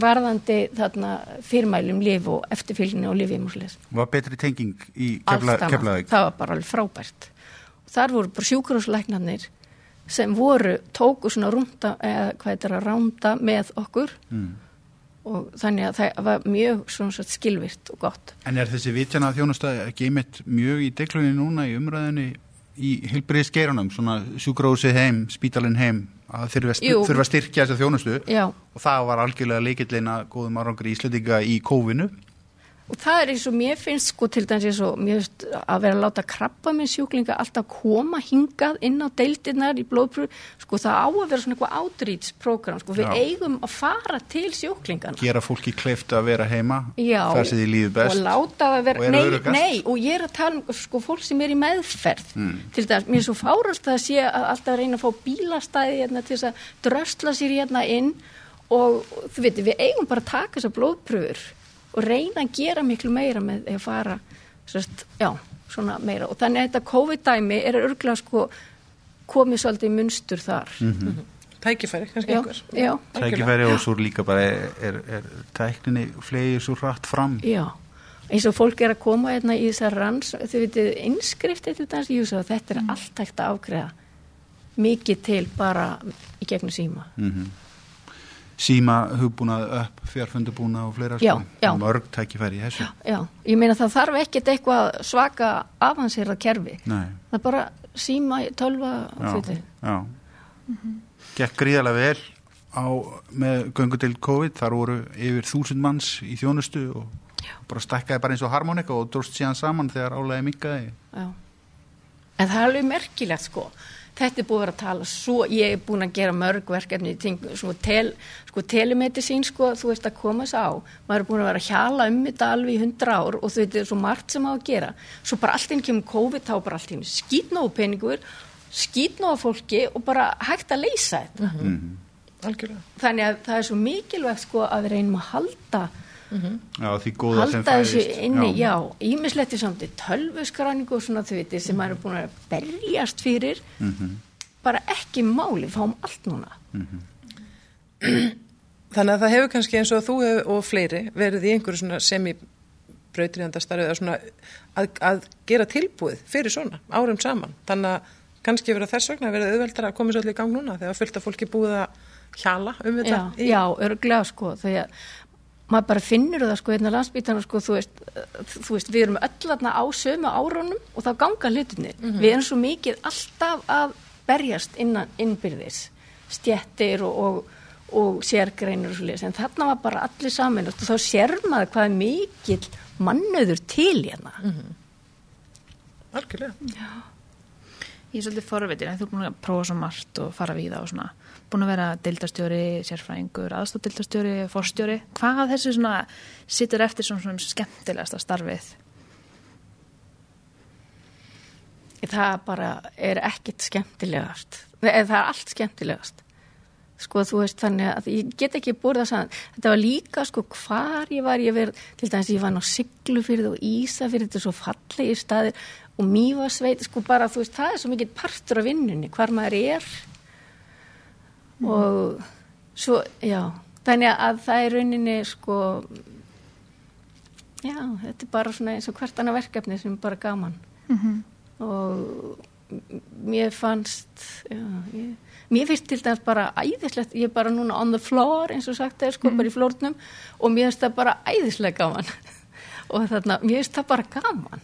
S4: varðandi þarna fyrirmælum lif og eftirfylgni og lifið músleis.
S1: Var betri tenging í
S4: Allt
S1: kefla, keflaðið?
S4: Það var bara alveg frábært. Þar voru bara sjúkurhúslæknarnir sem voru, tóku svona rúnda, eða hvað þetta er að ránda með okkur
S1: Mm.
S4: og þannig að það var mjög svona svona skilvirt og gott.
S1: En er þessi vitjana þjónusta ekki einmitt mjög í deglunni núna í umræðinni í heilbriðis geirunum, svona sjúkrósið heim, spítalinn heim, að þurfa að, styrkja þessa þjónustu.
S4: Já,
S1: og það var algjörlega leikillin að góðum árangri íslendinga í kófinu.
S4: Og það er eins og mér finnst sko til dæmis eins og mér finnst að vera að láta krabba með sjúklinga alltaf koma hingað inn á deildirnar í blóðpröfu, sko það á að vera svona eitthvað outreach-program, sko við
S1: Já.
S4: eigum að fara til sjúklingana.
S1: Gera fólki kleift að vera heima,
S4: Já,
S1: þar sem því líður best.
S4: og láta það
S1: Og
S4: vera,
S1: eru
S4: nei, nei, og ég er að tala um sko fólk sem er í meðferð
S1: Mm.
S4: til dæmis, mér er svo fárast að sé að alltaf reyna að fá bílastæði hérna, til þess að drösla sér hérna inn og þú veitir, við eigum bara að taka þessar blóðpröfur og reyna að gera miklu meira með því að fara sérst, já, svona meira og þannig að þetta COVID-dæmi er örgulega sko komið svolítið í munstur þar
S1: Mhm.
S3: tækifæri, kannski
S4: já,
S3: einhver.
S4: já,
S1: Tækifæri og svo líka bara er, er, er tækninni flegið svo hratt fram.
S4: Já, eins og fólk er að koma hérna í þessar ranns, þau veitir innskrift eitthvað dans, ég hugsa að þetta er allt hægt að afgreða mikið til bara í gegnum síma.
S1: Mm Síma hugbúnað upp, fjárfundubúnað og fleira
S4: Já,
S1: sko.
S4: já.
S1: Mörg tækifæri í þessu.
S4: Já, ég meina það þarf ekkert eitthvað svaka avansera kerfi.
S1: Nei,
S4: Það er bara síma, tölva,
S1: já,
S4: fyrir.
S1: já. Gekk gríðarlega vel á, með göngu til COVID, þar voru yfir þúsund manns í þjónustu og bara stakkaði bara eins og harmonika og dróst síðan saman þegar álega minkaði.
S4: Já. En það er alveg merkilegt sko. Þetta er búið að vera að tala svo, ég er búin að gera mörg verkefni, ting, sko, tel, sko telemedicín sko, þú veist að koma þess á, maður er búin að vera að hjala um þetta alveg í hundra ár og þú veit, það er svo margt sem á að gera. Svo bara allt inn kemur COVID, þá bara allt inn skýtnóðu peningur, skýtnóða fólki og bara hægt að leysa þetta.
S3: algjörlega.
S4: Þannig að það er svo mikilvægt sko að við reynum að halda
S1: Já, því góða sem
S4: halda þessu
S1: fæðist.
S4: inni, já, ímisletti samt tölvuskræningu og svona þau veitir sem maður er búin að berjast fyrir
S1: Mhm.
S4: bara ekki máli, fáum allt núna
S3: Þannig að það hefur kannski eins og þú hefur, og fleiri verið í einhverju svona semi brautriðandastarfið að, svona, að, að gera tilbúið fyrir svona árum saman. Þannig að kannski verið þess vegna verið auðveldar að koma svo allir í gang núna þegar fullt af fólki búið að hjala um þetta.
S4: Já, í... já örglega sko, þegar maður bara finnur það sko hérna landsbítana sko, þú veist, þú veist, við erum öll aðna á sömu árónum og þá ganga hlutinni. Mm -hmm. Við erum svo mikið alltaf að berjast innan innbyrðis, stjettir og, og, og sérgreinur og svo leiðis, en þarna var bara allir saman og þá sér maður hvað er mikil mannöður til hérna. Mm -hmm.
S3: Algjörlega.
S2: Já. Ég er svolítið forvitin, þú er búin að prófa svo margt og fara við það og svona búin að vera deildastjóri, sérfræðingur, aðstofdeildastjóri, forstjóri. Hvað af þessu svona sittur eftir svona, svona skemmtilegasta starfið?
S4: Það bara er ekkit skemmtilegast. Það er allt skemmtilegast. Sko þú veist þannig að ég get ekki búið það saman. Þetta var líka sko hvar ég var, ég verð, til dæmis ég var ná Siglufyrð og Ísafyrð, þetta er svo fallegi staðir og Mývasveit, sko bara þú veist það er svo mikið partur af vinnunni, hvar maður er mm. og svo, já þannig að það er rauninni sko já, þetta er bara svona eins og hvert annað verkefni sem er bara gaman mm -hmm. og mér fannst já, ég, mér finnst til dæmis bara æðislegt, ég er bara núna on the floor eins og sagt það er sko mm. bara í flórnum og mér finnst það bara æðislega gaman og þarna, mér finnst það bara gaman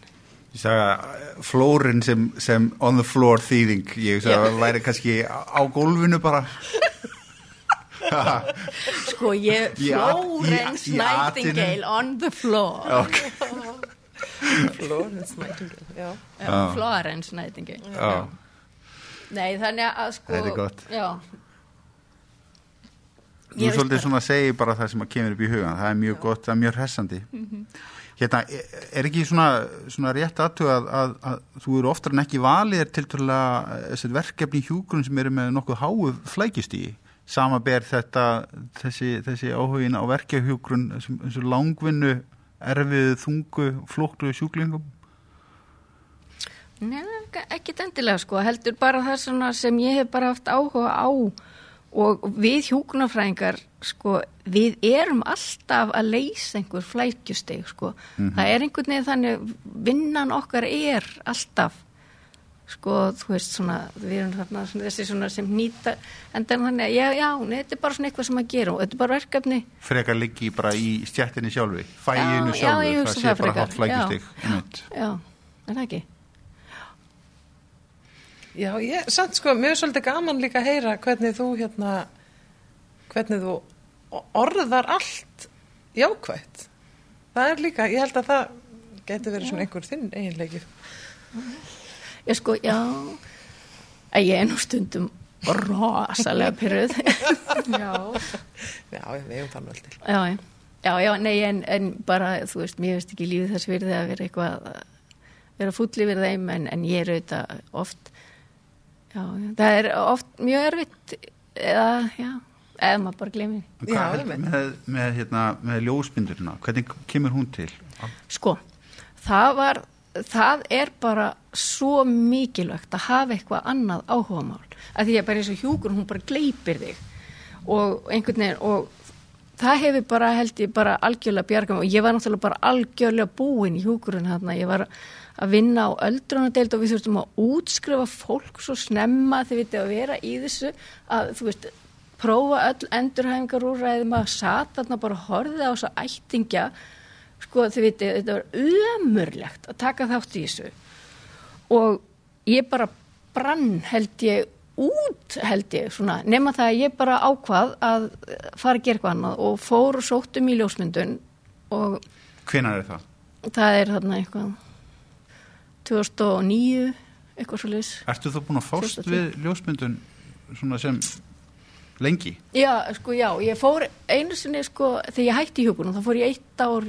S1: flórin sem, sem on the floor þýðing, ég sagði að það væri kannski á gólfinu bara.
S4: sko ég, Florence Nightingale on the floor. Okay.
S3: Florence Nightingale, já.
S4: já. Florence Nightingale. Já. Nei þannig að sko.
S1: Það er gott.
S4: Já.
S1: Þú svolítið svona segi bara það sem að kemur upp í hugan, það er mjög já. gott, það er mjög hressandi. Mm -hmm. Hérna, er ekki svona, svona rétt aðtöð að, að, að þú eru oftar en ekki valið til þessar verkefni í hjúgrunum sem eru með nokkuð háu flækist í sama ber þetta þessi, þessi áhugin á verkefhjúgrun þessu langvinnu erfið, þungu, flóktu sjúklingum?
S4: Nei, ekki endilega sko, heldur bara það sem ég hef bara haft áhuga á og við hjókunarfræðingar sko, við erum alltaf að leysa einhver flækjusteg sko. mm -hmm. það er einhvern veginn þannig vinnan okkar er alltaf sko, þú veist svona við erum þarna svona, þessi svona sem nýta en þannig að já, já, nei, þetta er bara svona eitthvað sem að gera og þetta er bara verkefni
S1: Frekar liggi bara í stjættinni sjálfi fæinu sjálfi,
S4: já,
S1: það sé bara hatt flækjusteg
S4: Já, já, er það ekki
S3: Já, ég, samt sko, mér er svolítið gaman líka að heyra hvernig þú hérna, hvernig þú orðar allt jákvægt. Það er líka, ég held að það getur verið já. svona einhver þinn eiginleiki.
S4: Ég sko, já, að ég er nú stundum rosalega pyrruð.
S3: já. Já, ég vegum það náttúrulega til.
S4: Já, já, já, nei, en, en bara, þú veist, mér veist ekki lífið þess virði að vera eitthvað, vera fullið við þeim, en, en ég er auðvitað oft Já, það er oft mjög erfitt eða, já, eða maður bara glemir.
S1: Hvað er með, með, hérna, með ljósmyndurina? Hvernig kemur hún til?
S4: Sko, það var, það er bara svo mikilvægt að hafa eitthvað annað áhuga mál. Að því að bara eins og hjúkur, hún bara gleipir þig og einhvern veginn og það hefur bara held ég bara algjörlega bjargum og ég var náttúrulega bara algjörlega búin í hjúkurinn hérna, ég var að vinna á öldrunadeild og við þurftum að útskrifa fólk svo snemma þegar við þurftum að vera í þessu að þú veist, prófa öll endurhæfingar úr ræðum að satarna bara horfið á þessu ættingja. Sko þið viti, þetta var ömurlegt að taka þátt í þessu. Og ég bara brann held ég út held ég svona, nema það að ég bara ákvað að fara að gera eitthvað annað og fór og sóttum í ljósmyndun og
S1: Hvenar er það?
S4: Það er þarna eitthvað 2009 eitthvað svo leiðis
S1: Ertu þú búin að fást 2010. við ljósmyndun svona sem lengi?
S4: Já, sko já, ég fór einu sinni sko, þegar ég hætti í hugunum þá fór ég eitt ár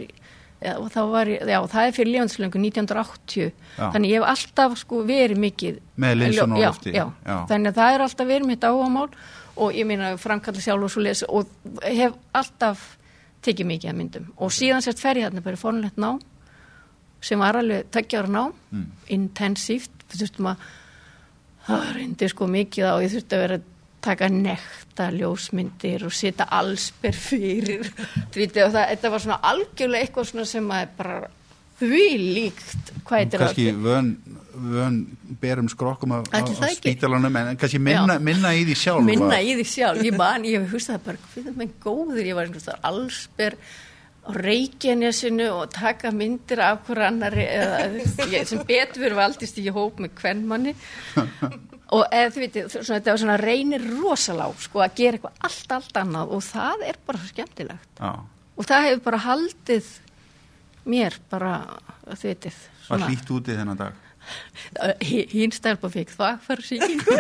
S4: já, var, já það er fyrir lífanslöngu 1980 já. þannig ég hef alltaf sko verið mikið
S1: með linsun og lofti
S4: þannig að það er alltaf verið mitt áhámál og ég meina framkalla sjálf og svo leiðis og hef alltaf tekið mikið að myndum. Og síðan sérst fer ég þarna bara fórnlegt ná sem var alveg tökjar ná mm. intensíft, að það reyndi sko mikið á ég þurfti að vera að taka nekta ljósmyndir og setja allsber fyrir það, þetta var svona algjörlega eitthvað svona sem að bara því líkt hvað heitir
S1: kannski
S4: það?
S1: vön, vön berum skrokkum
S4: það ekki?
S1: spítalanum en kannski minna, minna í því sjálf
S4: minna í því sjálf, ég man, ég hef hustað bara, hvað er með góður, ég var þar allsber á reykjanesinu og taka myndir af hver annari eða, ég, sem betur valdist í hóp með kvennmanni og eða þið veitir, svona, þetta var svona reynir rosalá, sko, að gera eitthvað allt, allt annað og það er bara svo skemmtilegt.
S1: Já,
S4: og það hefur bara haldið mér bara, þið veitir
S1: var hlýtt úti þennan dag?
S4: Hín stelpa fikk þvagfærsíkingu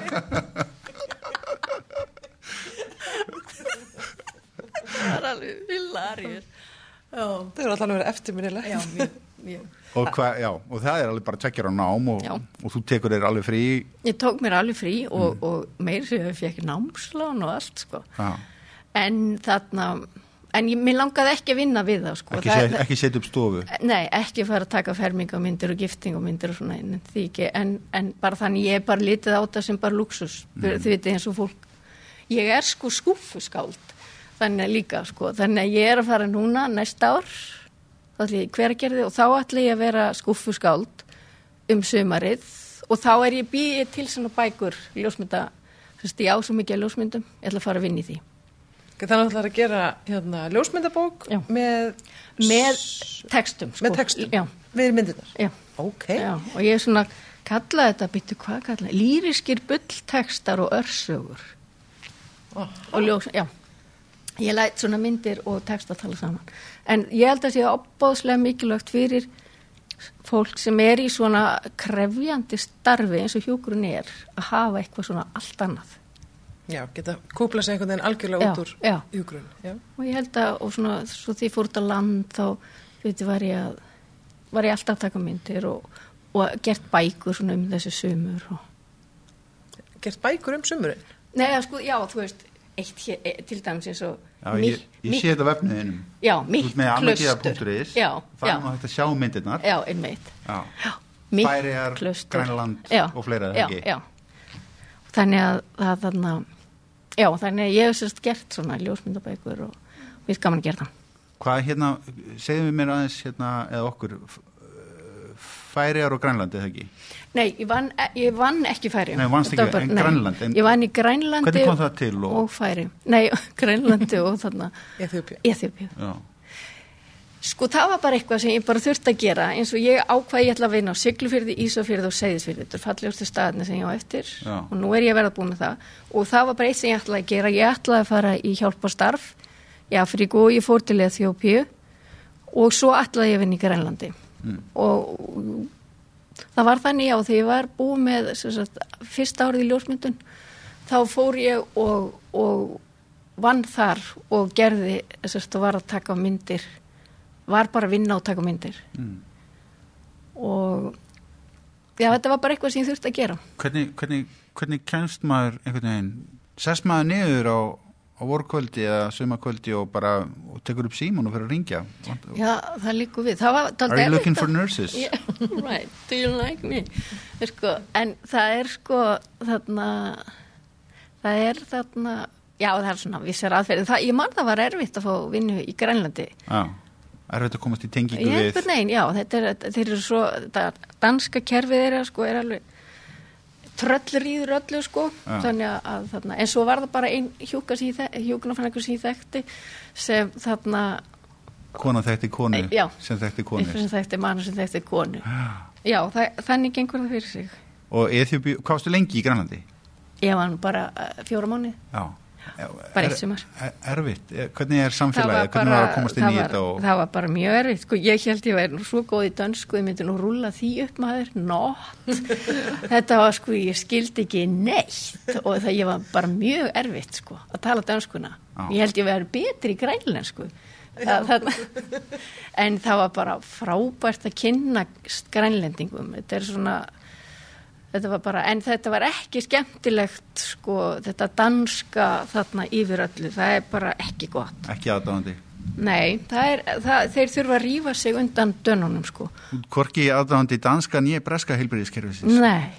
S4: það er alveg villarið já,
S3: Það er allan að vera eftirminnilegt.
S4: já, mjög, mjög.
S1: Og, hva, já, og það er alveg bara tvekkjar á nám og, og þú tekur þér alveg frí.
S4: Ég tók mér alveg frí og, og meir sem ég fekk námslán og allt sko.
S1: já,
S4: en þarna en ég, mér langaði ekki að vinna við það sko.
S1: ekki, ekki setja upp stofu?
S4: Nei, ekki fara að taka fermingamyndir og giftingamyndir og svona en, því ekki, en, en bara þannig ég er bara litið á það sem bara luxus mm. þið veitir eins og fólk. Ég er sko skúfuskáld þannig að líka sko, þannig að ég er að fara núna næsta ár. Þá ætla ég hver að gera þið og þá ætla ég að vera skúfuskáld um sömarið og þá er ég býið til svona bækur ljósmynda, þú veist ég á svo mikið ljósmyndum, ég ætla að fara að vinna í því.
S3: Þannig að það er að gera hérna, ljósmyndabók
S4: Já.
S3: með,
S4: með textum sko.
S3: með textum,
S4: Já,
S3: við myndirnar.
S4: já.
S3: Ok,
S4: Já, og ég er svona kalla þetta, byttu hvað kalla lýriskir bulltekstar og örsögur.
S3: Ó.
S4: og ljós, já ég læt svona myndir og texta tala saman en ég held að sé opbóðslega mikilvægt fyrir fólk sem er í svona krefjandi starfi eins og hjókurinn er að hafa eitthvað svona allt annað
S3: já, geta kúpla sig einhvern veginn algjörlega út úr hjúgrun. Já.
S4: og ég held að, og svona, svo því fór út á land þá, veitir, var ég að var ég alltaf að taka myndir og, og gert bækur svona um þessi sumur og
S3: Gert bækur um sumurinn.
S4: Nei, sko, já, þú veist, eitt hér, e, til dæmis eins og
S1: já, ég, ég sé þetta vefniðinum
S4: Já, mitt
S1: annagiða.is
S4: Já,
S1: það er nú hægt að sjá myndirnar.
S4: Já, einmitt. Klaustur.
S1: Grænland og fleira.
S4: Þannig að það þarna Já, þannig að ég hef sérst gert svona ljósmyndabækur og við gaman að gera það.
S1: Hvað hérna, segðum við mér aðeins hérna, eða okkur f- Færeyjar og Grænland eða ekki?
S4: Nei, ég vann, ég vann ekki færi
S1: Nei, vannst ekki, en Grænland, en-
S4: Ég vann í Grænlandi
S1: Hvernig kom það til og-
S4: og færi Nei, Grænlandi og þarna. Eþjópið
S1: já,
S4: Sko það var bara eitthvað sem ég bara þurfti að gera eins og ég ákvaði ég ætla að vinna á Siglufyrði, Ísafyrði og Seyðisfyrði þetta er fallegustu staðinni sem ég á eftir
S1: Já.
S4: og nú er ég að verða búin með það. Og það var bara eitt sem ég ætlaði að gera. Ég ætlaði að fara í hjálparstarf í Afríku og ég fór til Eþjópíu og svo ætlaði ég að vinna í Grænlandi
S1: Mm.
S4: og það var þannig já þegar ég var búin með sagt, fyrsta árið í ljósmyndun þá fór ég og, og vann þar og gerði og var að taka myndir var bara að vinna og taka myndir
S1: mm.
S4: og já þetta var bara eitthvað sem ég þurfti að gera
S1: hvernig, hvernig, hvernig kemst maður einhvern veginn, sest maður niður á, á vorkvöldi eða sumakvöldi og bara og tekur upp símun og fyrir að ringja
S4: já það líku við. Það var
S1: Are you looking for
S4: að-
S1: nurses?
S4: Yeah, right, do you like me? Sko, en það er sko þarna það er þarna já það er svona vissar aðferði það, ég man það var erfitt að fá vinnu í Grænlandi.
S1: Já, erfitt að komast í tengingu við
S4: veginn, já, þetta er, þeir eru svo, þetta danska kerfið þeirra, sko, er alveg tröllrýður öllu, sko,
S1: Já.
S4: þannig að, þarna, en svo var það bara ein hjúknafræðingur sem ég þekkti, sem þarna,
S1: kona þekkti konu
S4: Já.
S1: sem þekkti konu
S4: sem þekkti mann sem þekkti konu. Já, það, þannig gengur það fyrir sig.
S1: og Eþjópi, hvað varstu lengi í Grænlandi?
S4: Ég var bara uh, fjóra mánu,
S1: Já,
S4: bara eitt sumar.
S1: er, erfitt, Er- hvernig er
S4: Það
S1: samfélagið,
S4: var,
S1: hvernig var að komast inn
S4: það,
S1: í þetta og
S4: það var bara mjög erfitt sko, ég held ég væri nú svo góð í dönsku ég myndi nú rúlla því upp maður. Nótt þetta var sko, ég skildi ekki neitt og það ég var bara mjög erfitt sko, að tala dönskuna.
S1: Já.
S4: ég held ég væri betri í grænlensku Það- það- en það var bara frábært að kynna grænlendingum. Þetta er svona þetta var bara, en þetta var ekki skemmtilegt sko, þetta danska þarna yfir öllu, það er bara ekki gott.
S1: Ekki aðdáðandi
S4: Nei, það er, það, þeir þurfa að rífa sig undan dönunum sko.
S1: Hvorki aðdáðandi danska nýja breska heilbyrðiskerfisins
S4: Nei,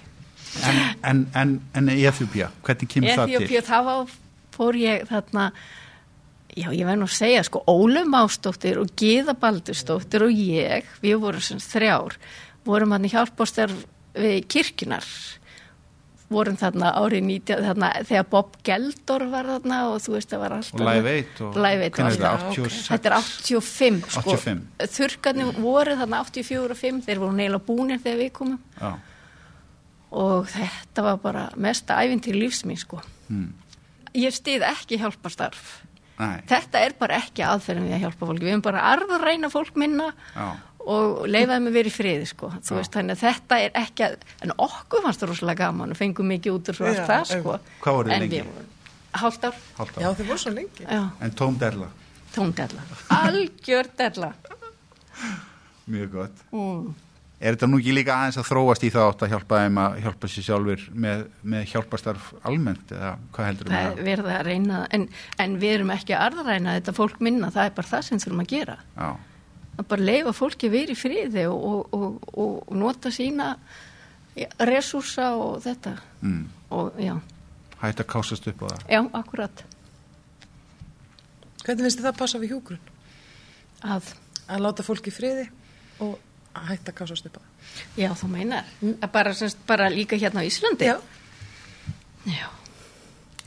S1: en, en, en, en Eþjópia, hvernig kemur það til?
S4: Eþjópíu, þá var- fór ég þarna, Já, ég verð nú að segja, sko, Ólum Ástóttir og Gíða Baldurstóttir og ég, við vorum sem þrjár, vorum hann í hjálpástar við kirkjunar, vorum þarna árið 90, þarna þegar Bob Geldor var þarna og þú veist, það var alltaf...
S1: Og Live 8 og...
S4: Live 8
S1: Hvernig
S4: var
S1: þetta?
S3: Já,
S1: 86?
S4: Þetta er 85, sko.
S1: 85.
S4: Þurrkarnir voru þarna 84 og 5, þeir voru neila búnir þegar við komum
S1: Já.
S4: og þetta var bara mesta æfintýr lífsmín, sko.
S1: Hmm.
S4: Ég stið ekki hjálpastarf.
S1: Nei.
S4: Þetta er bara ekki aðferðin við að hjálpa fólki. Við erum bara að arða reyna fólk minna
S1: Já.
S4: Og leifaði mig verið í friði, sko. Þú
S1: Já.
S4: veist, þannig að þetta er ekki að, en okkur fannst það rosalega gaman og fengum mikið út úr svo allt það, sko.
S1: Hvað voruð þið
S4: En
S1: lengi?
S4: Hálft ár,
S3: Já, þið voru svo lengi.
S4: já,
S1: En tóm derla.
S4: tóndella. Algjör della.
S1: Mjög gott.
S4: Mm.
S1: Er þetta nú ekki líka aðeins að þróast í það átt að hjálpa þeim að hjálpa sér sjálfur með, með hjálpastarf almennt eða hvað heldur
S4: Það
S1: um
S4: er
S1: það?
S4: verið að reyna, en, en við erum ekki að arðræna þetta fólk minna, það er bara það sem þurfum að gera.
S1: Já.
S4: Að bara leifa fólki verið í friði og, og, og, og nota sína ja, resúrsa og þetta.
S1: Mm.
S4: Og já,
S1: Hætt að kásast upp á það.
S4: já, akkurat.
S3: Hvernig finnst þið það passa við hjúgrun?
S4: Að,
S3: Að láta fólki í friði og að hætta að kásast upp á það.
S4: já, þú meinar. Að bara, semst, bara líka hérna á Íslandi.
S3: Já.
S4: Já.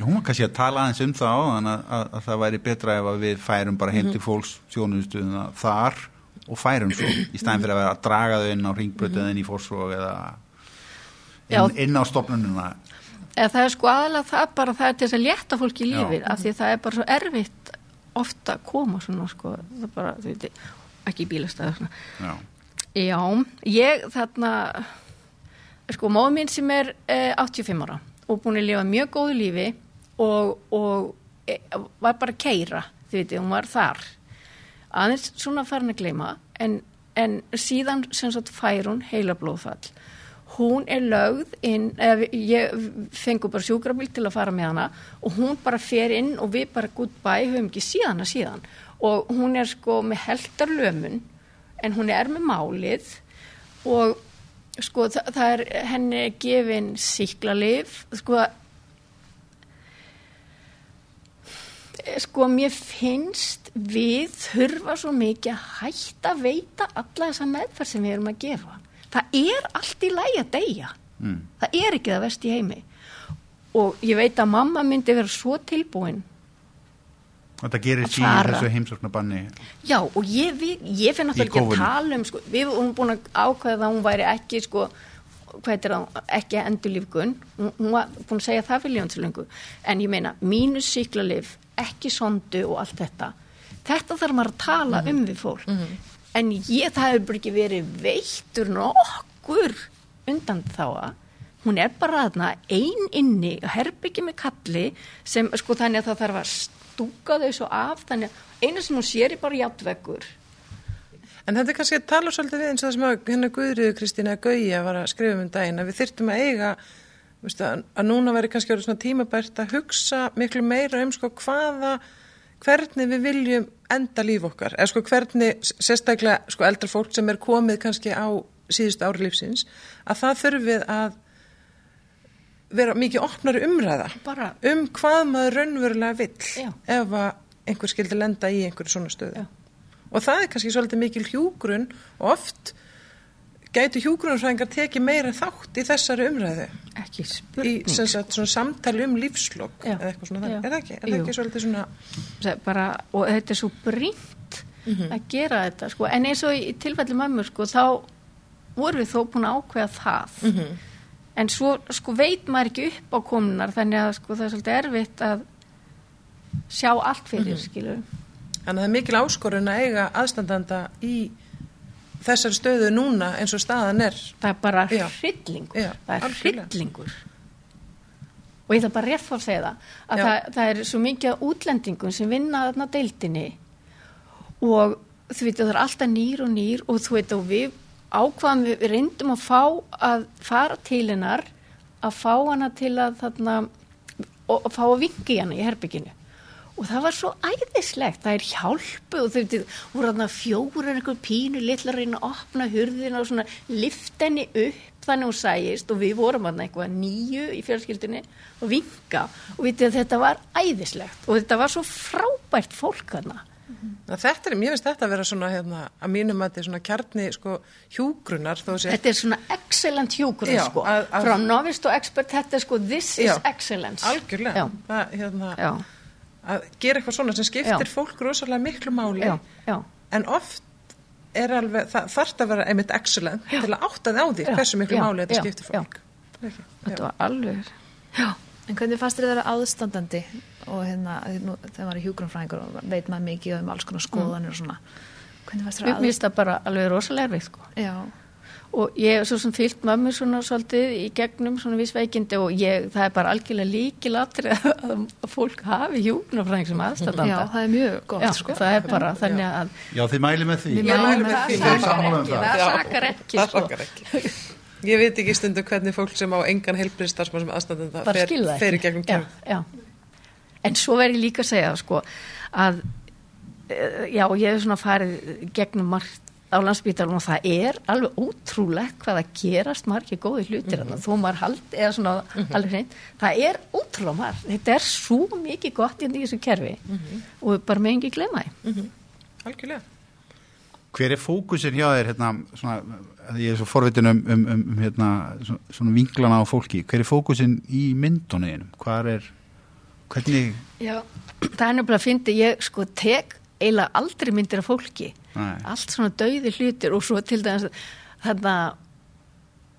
S1: Hún var kannski að tala aðeins um það á þannig að, að, að það væri betra ef að við færum bara heim til fólks sjónustuðuna þar og færum svo í stæðin fyrir að vera að draga þau inn á ringbrötu eða inn í fórsvog eða inn, inn á stofnununa.
S4: Eða það er sko aðalega það bara það er til þess að létta fólki í lífið af því það er bara svo erfitt ofta að koma svona sko, bara, veit, ekki í bílastæðu.
S1: Já.
S4: Já, ég þarna, sko, móð mín sem er eh, 85 ára og búin að lifa mjög góðu lífi og, og e, var bara að keira, þið veitir, hún var þar. Aðeins svona farin að gleyma, en, en síðan sem sagt fær hún heila blóðfall. Hún er lögð inn, eða ég fengur bara sjúkrabíl til að fara með hana og hún bara fer inn og við bara goodbye, höfum ekki síðan að síðan. Og hún er sko með heldarlömun en hún er með málið og sko það, það er henni gefin síklarlif sko sko mér finnst við þurfa svo mikið að hætta að veita alla þessa meðferð sem við erum að gefa. Það er allt í lægi að deyja.
S1: Mm.
S4: það er ekki það vest í heimi. Og ég veit að mamma myndi vera svo tilbúin
S1: Þetta gerir
S4: Að
S1: síðan þessu heimsóknarbanni.
S4: Já, og ég, við, ég finn náttúrulega ekki að tala um, sko, við vorum búin að ákveða að hún væri ekki, sko, það, ekki endurlífgun, hún, var búin að segja það fyrir ljónsilöngu, en ég meina, mínus síklarlif, ekki sondu og allt þetta, þetta þarf maður að tala um við fólk, en ég, það hefur ekki verið veittur nokkur undan þá að, hún er bara þarna ein inni, herbyggi með kalli, sem, sko, þannig að það þarf að stúka þau svo af, þannig að eina sem hún sér er bara játtveggur.
S3: En þetta er kannski að tala svolítið við eins og það sem að hennar Guðriður Kristína Gauja var að skrifa um daginn að við þyrftum að eiga veistu, að, að núna veri kannski orðið svona tímabært að hugsa miklu meira um sko hvaða hvernig við viljum enda líf okkar eða sko hvernig sérstaklega sko eldra fólk sem er komið kannski á síðustu ári lífsins að það þurfið að vera mikið opnari umræða
S4: Bara-
S3: um hvað maður raunverulega vill
S4: Já.
S3: ef að einhver skildi lenda í einhverju svona stöðu
S4: Já.
S3: og það er kannski svolítið mikil hjúgrun og oft gætu hjúgrunfræðingar tekið meira þátt í þessari umræðu
S4: Ekki
S3: í
S4: spurning.
S3: sem sagt, samtali um lífslokk eða eitthvað svona þannig, er það ekki? Er það ekki svolítið svona
S4: Það bara, og þetta er svo brínt að gera þetta sko. en eins og í tilfelli mömmur sko, þá vorum við þó búin að ákveða það. En svo sko, veit maður ekki upp á komunar þannig að sko, það er svolítið erfitt að sjá allt fyrir skilur
S3: þannig að það er mikil áskorun að eiga aðstandanda í þessari stöðu núna eins og staðan er.
S4: Það er bara hryllingur. Það er hryllingur. Og ég þarf bara rétt að segja það að það, það er svo mikið útlendingum sem vinna þarna deildinni. Og þú veit það er alltaf nýr og nýr og þú veit og við ákvaðum við reyndum að fá að fara til hennar að fá hana til að þarna og, og fá að vingi hana í herbygginu og það var svo æðislegt það er hjálpu og þau voru þarna fjórar einhver pínu litlar að reyna að opna hurðina og svona lift henni upp þannig hún sæist. Og við vorum hann eitthvað nýju í fjölskyldunni og vinga og vitið að þetta var æðislegt. Og þetta var svo frábært fólk þarna.
S3: Na, þetta er, mér finnst þetta að vera svona hérna, að mínum að þetta er svona kjarni sko, hjúgrunar
S4: Þetta er svona excellent hjúgrun
S3: Já,
S4: sko,
S3: að- að-
S4: frá novist og expert þetta er sko this
S3: Já,
S4: is excellence.
S3: algjörlega. Það, hérna,
S4: já,
S3: að gera eitthvað svona sem skiptir
S4: Já.
S3: fólk rosalega miklu máli.
S4: Já, já,
S3: en oft er alveg, það þarf að vera einmitt excellent til að átta þið á því
S4: Já,
S3: hversu miklu
S4: já,
S3: máli þetta
S4: já,
S3: skiptir fólk. Ekki?
S4: þetta var alveg Já,
S2: En hvernig fannst þér að vera aðstandandi? Og hérna, nú, þegar maður er hjúgrunfræðingur og veit maður mikið um alls konar skoðanir og svona. Hvernig fannst þér
S4: mér
S2: að
S4: finnst það bara alveg rosalega erfið sko.
S2: Já,
S4: og ég er svo sem fyllt mömmu svona svolítið í gegnum svona viss veikindi og ég, það er bara algjörlega líkilatri að fólk hafi hjúknarfræðing sem aðstandanda
S2: já, það er mjög gott,
S4: Já,
S2: sko.
S4: það er bara þannig að
S1: Já, þið mæli með því.
S2: Mælum
S3: mæli
S2: með
S3: með
S2: því.
S3: því.
S1: Þið er
S4: það
S1: sammála um
S4: sakar ekki,
S1: það.
S4: það
S3: Já,
S4: sakar ekki
S3: það
S4: sko.
S3: ég veit ekki stundu hvernig fólk sem á engan heilbriðstarfsmann sem
S4: bara
S3: fer, fer í gegnum
S4: já,
S3: kjörn
S4: já. en svo verð ég líka að segja sko, að eh, já, á landsbítalum og það er alveg ótrúlegt hvað að gerast margir góði hlutir mm þó maður hald, eða svona alveg hreint, það er ótrúlega margt. Þetta er svo mikið gott inn í þessu kerfi og við bara með ekki glemma því.
S3: Algjörlega.
S1: Hver er fókusin hjá þér, hérna, svona, að ég er svo forvitin um, um, um, um hérna, svona, svona vinglana á fólki, hver er fókusin í myndunniðinum? Hvað er, hvernig,
S4: Já, það er nefnilega að fyndi, ég sko tek eiginlega aldrei myndir af fólki.
S1: Nei.
S4: allt svona dauði hlutir og svo til dæmis þarna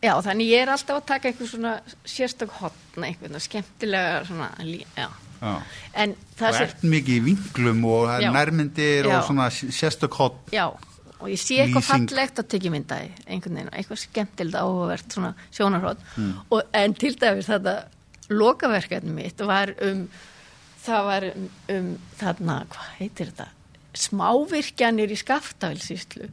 S4: já, þannig ég er alltaf að taka einhver svona sérstök hotna, einhvern skemmtilega svona, já.
S1: Já,
S4: en það
S1: ert mikið í vinglum og
S4: Já.
S1: er nærmyndir og svona sérstök hot,
S4: já og ég sé eitthvað
S1: Lýsing.
S4: fallegt að tekja myndaði einhvern veginn, eitthvað skemmtilega áhugavert svona sjónarhótt og en til dæmis þetta lokaverkefni mitt var um það var um, um þarna, hvað heitir þetta smávirkjanir í skaftafelsíslu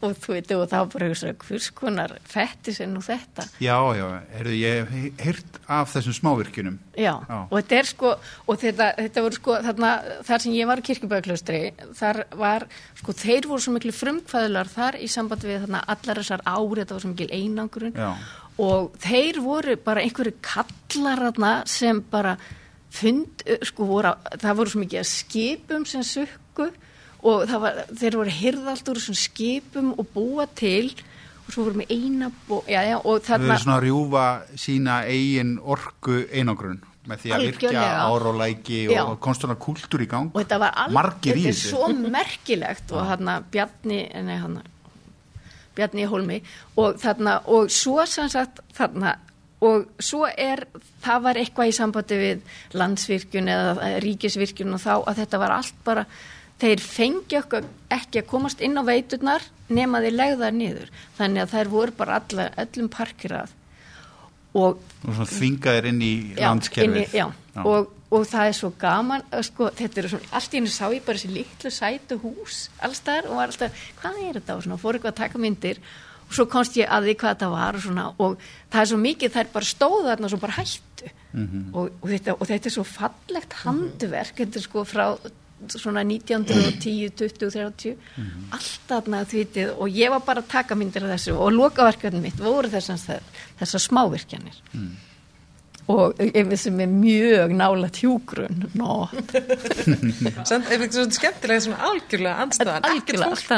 S4: og þú veit, og það var bara eitthvað hvers konar fettisinn og þetta
S1: já, já, heyrðu, ég heyrt af þessum smávirkjunum,
S4: Já,
S1: Já.
S4: og þetta er sko, og þetta, þetta voru sko, þarna, þar sem ég var í kirkjubæðaklaustri, þar var, sko, þeir voru svo miklu frumkvæðular þar í samband við þarna allar þessar ári, þetta var svo mikil einangrun
S1: Já.
S4: og þeir voru bara einhverju kallar þarna sem bara fund, sko, voru, það voru svo mikið að skipum sem sukku og var, þeir voru hirðalt úr þessum skipum og búa til og svo voru með eina bó, já, já, og
S1: þau
S4: þarna
S1: eru svona að rjúfa sína eigin orku einangrun með því að virkja
S4: Algjörlega.
S1: ár og konstuna kultúr í gang,
S4: og þetta var alveg, svo merkilegt og þarna Bjarni nei, hana, Bjarni Hólmi og þarna, og svo sem sagt þarna, og svo er það var eitthvað í sambandi við landsvirkjun eða ríkisvirkjun og þá að þetta var allt bara þeir fengi okkur ekki að komast inn á veiturnar nema þeir legðar niður. Þannig að þær voru bara alla, öllum parkirað. Og
S1: og svona þvingaðir inn í
S4: já,
S1: landskerfið.
S4: inni- já, Og, og það er svo gaman sko, þetta er svona, allt í henni sá ég bara þessi litlu sætu hús allstaðar og var alltaf, hvað er þetta? Og svona, fór eitthvað að taka myndir og svo komst ég að því hvað þetta var og svona og það er svo mikið, það er bara stóða þarna og svo bara hættu. Og, og, þetta, og þetta er svo fallegt handverk þetta er sko frá svona 1910, 20, 30 allt þarna þvítið og ég var bara að taka myndir af þessu og lokaverkefni mitt voru þessar, þessar smávirkjanir og ef sem er mjög nála tjúgrun no.
S3: Samt, ef ekki svona skemmtilega svona algjörlega andstæðan, ekkert fólk.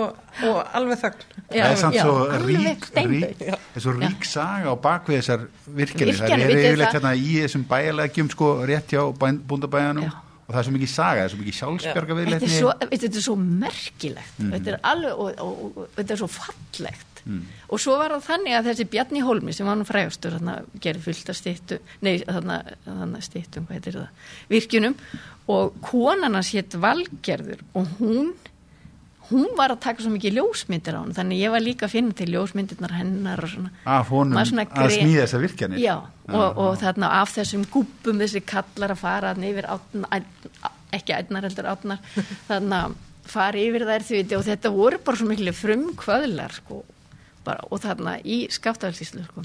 S3: og, og alveg þögn.
S1: Það er samt svo rík, rík, er svo rík saga á bakvið þessar virkjanir, það er yfirleitt hérna í þessum bæjarlegjum sko rétt hjá búndabæjanum og það er svo mikið saga, það er svo mikið
S4: er
S1: viðleitni
S4: þetta er svo merkilegt. Þetta er alveg og, og, og, og þetta er svo fallegt og svo var það þannig að þessi Bjarni Hólmi sem var nú frægastur gerði fullt af stýttu nei þarna, þarna stýttum hvað heitir það virkjunum. Og konan hans hétt Valgerður og hún hún var að taka svo mikið ljósmyndir á hann. Þannig ég var líka að finna til ljósmyndirnar hennar og svona.
S1: Af honum
S4: svona
S1: að
S4: gre-
S1: smíða þessar virkjanir?
S4: Já, og, og þarna af þessum gúpum þessi kallar að fara yfir átnar, ekki átnar heldur átnar þarna fara yfir þær því og þetta voru bara svo miklu frumkvöðlar sko, bara, og þarna í skaftafælsíslu sko.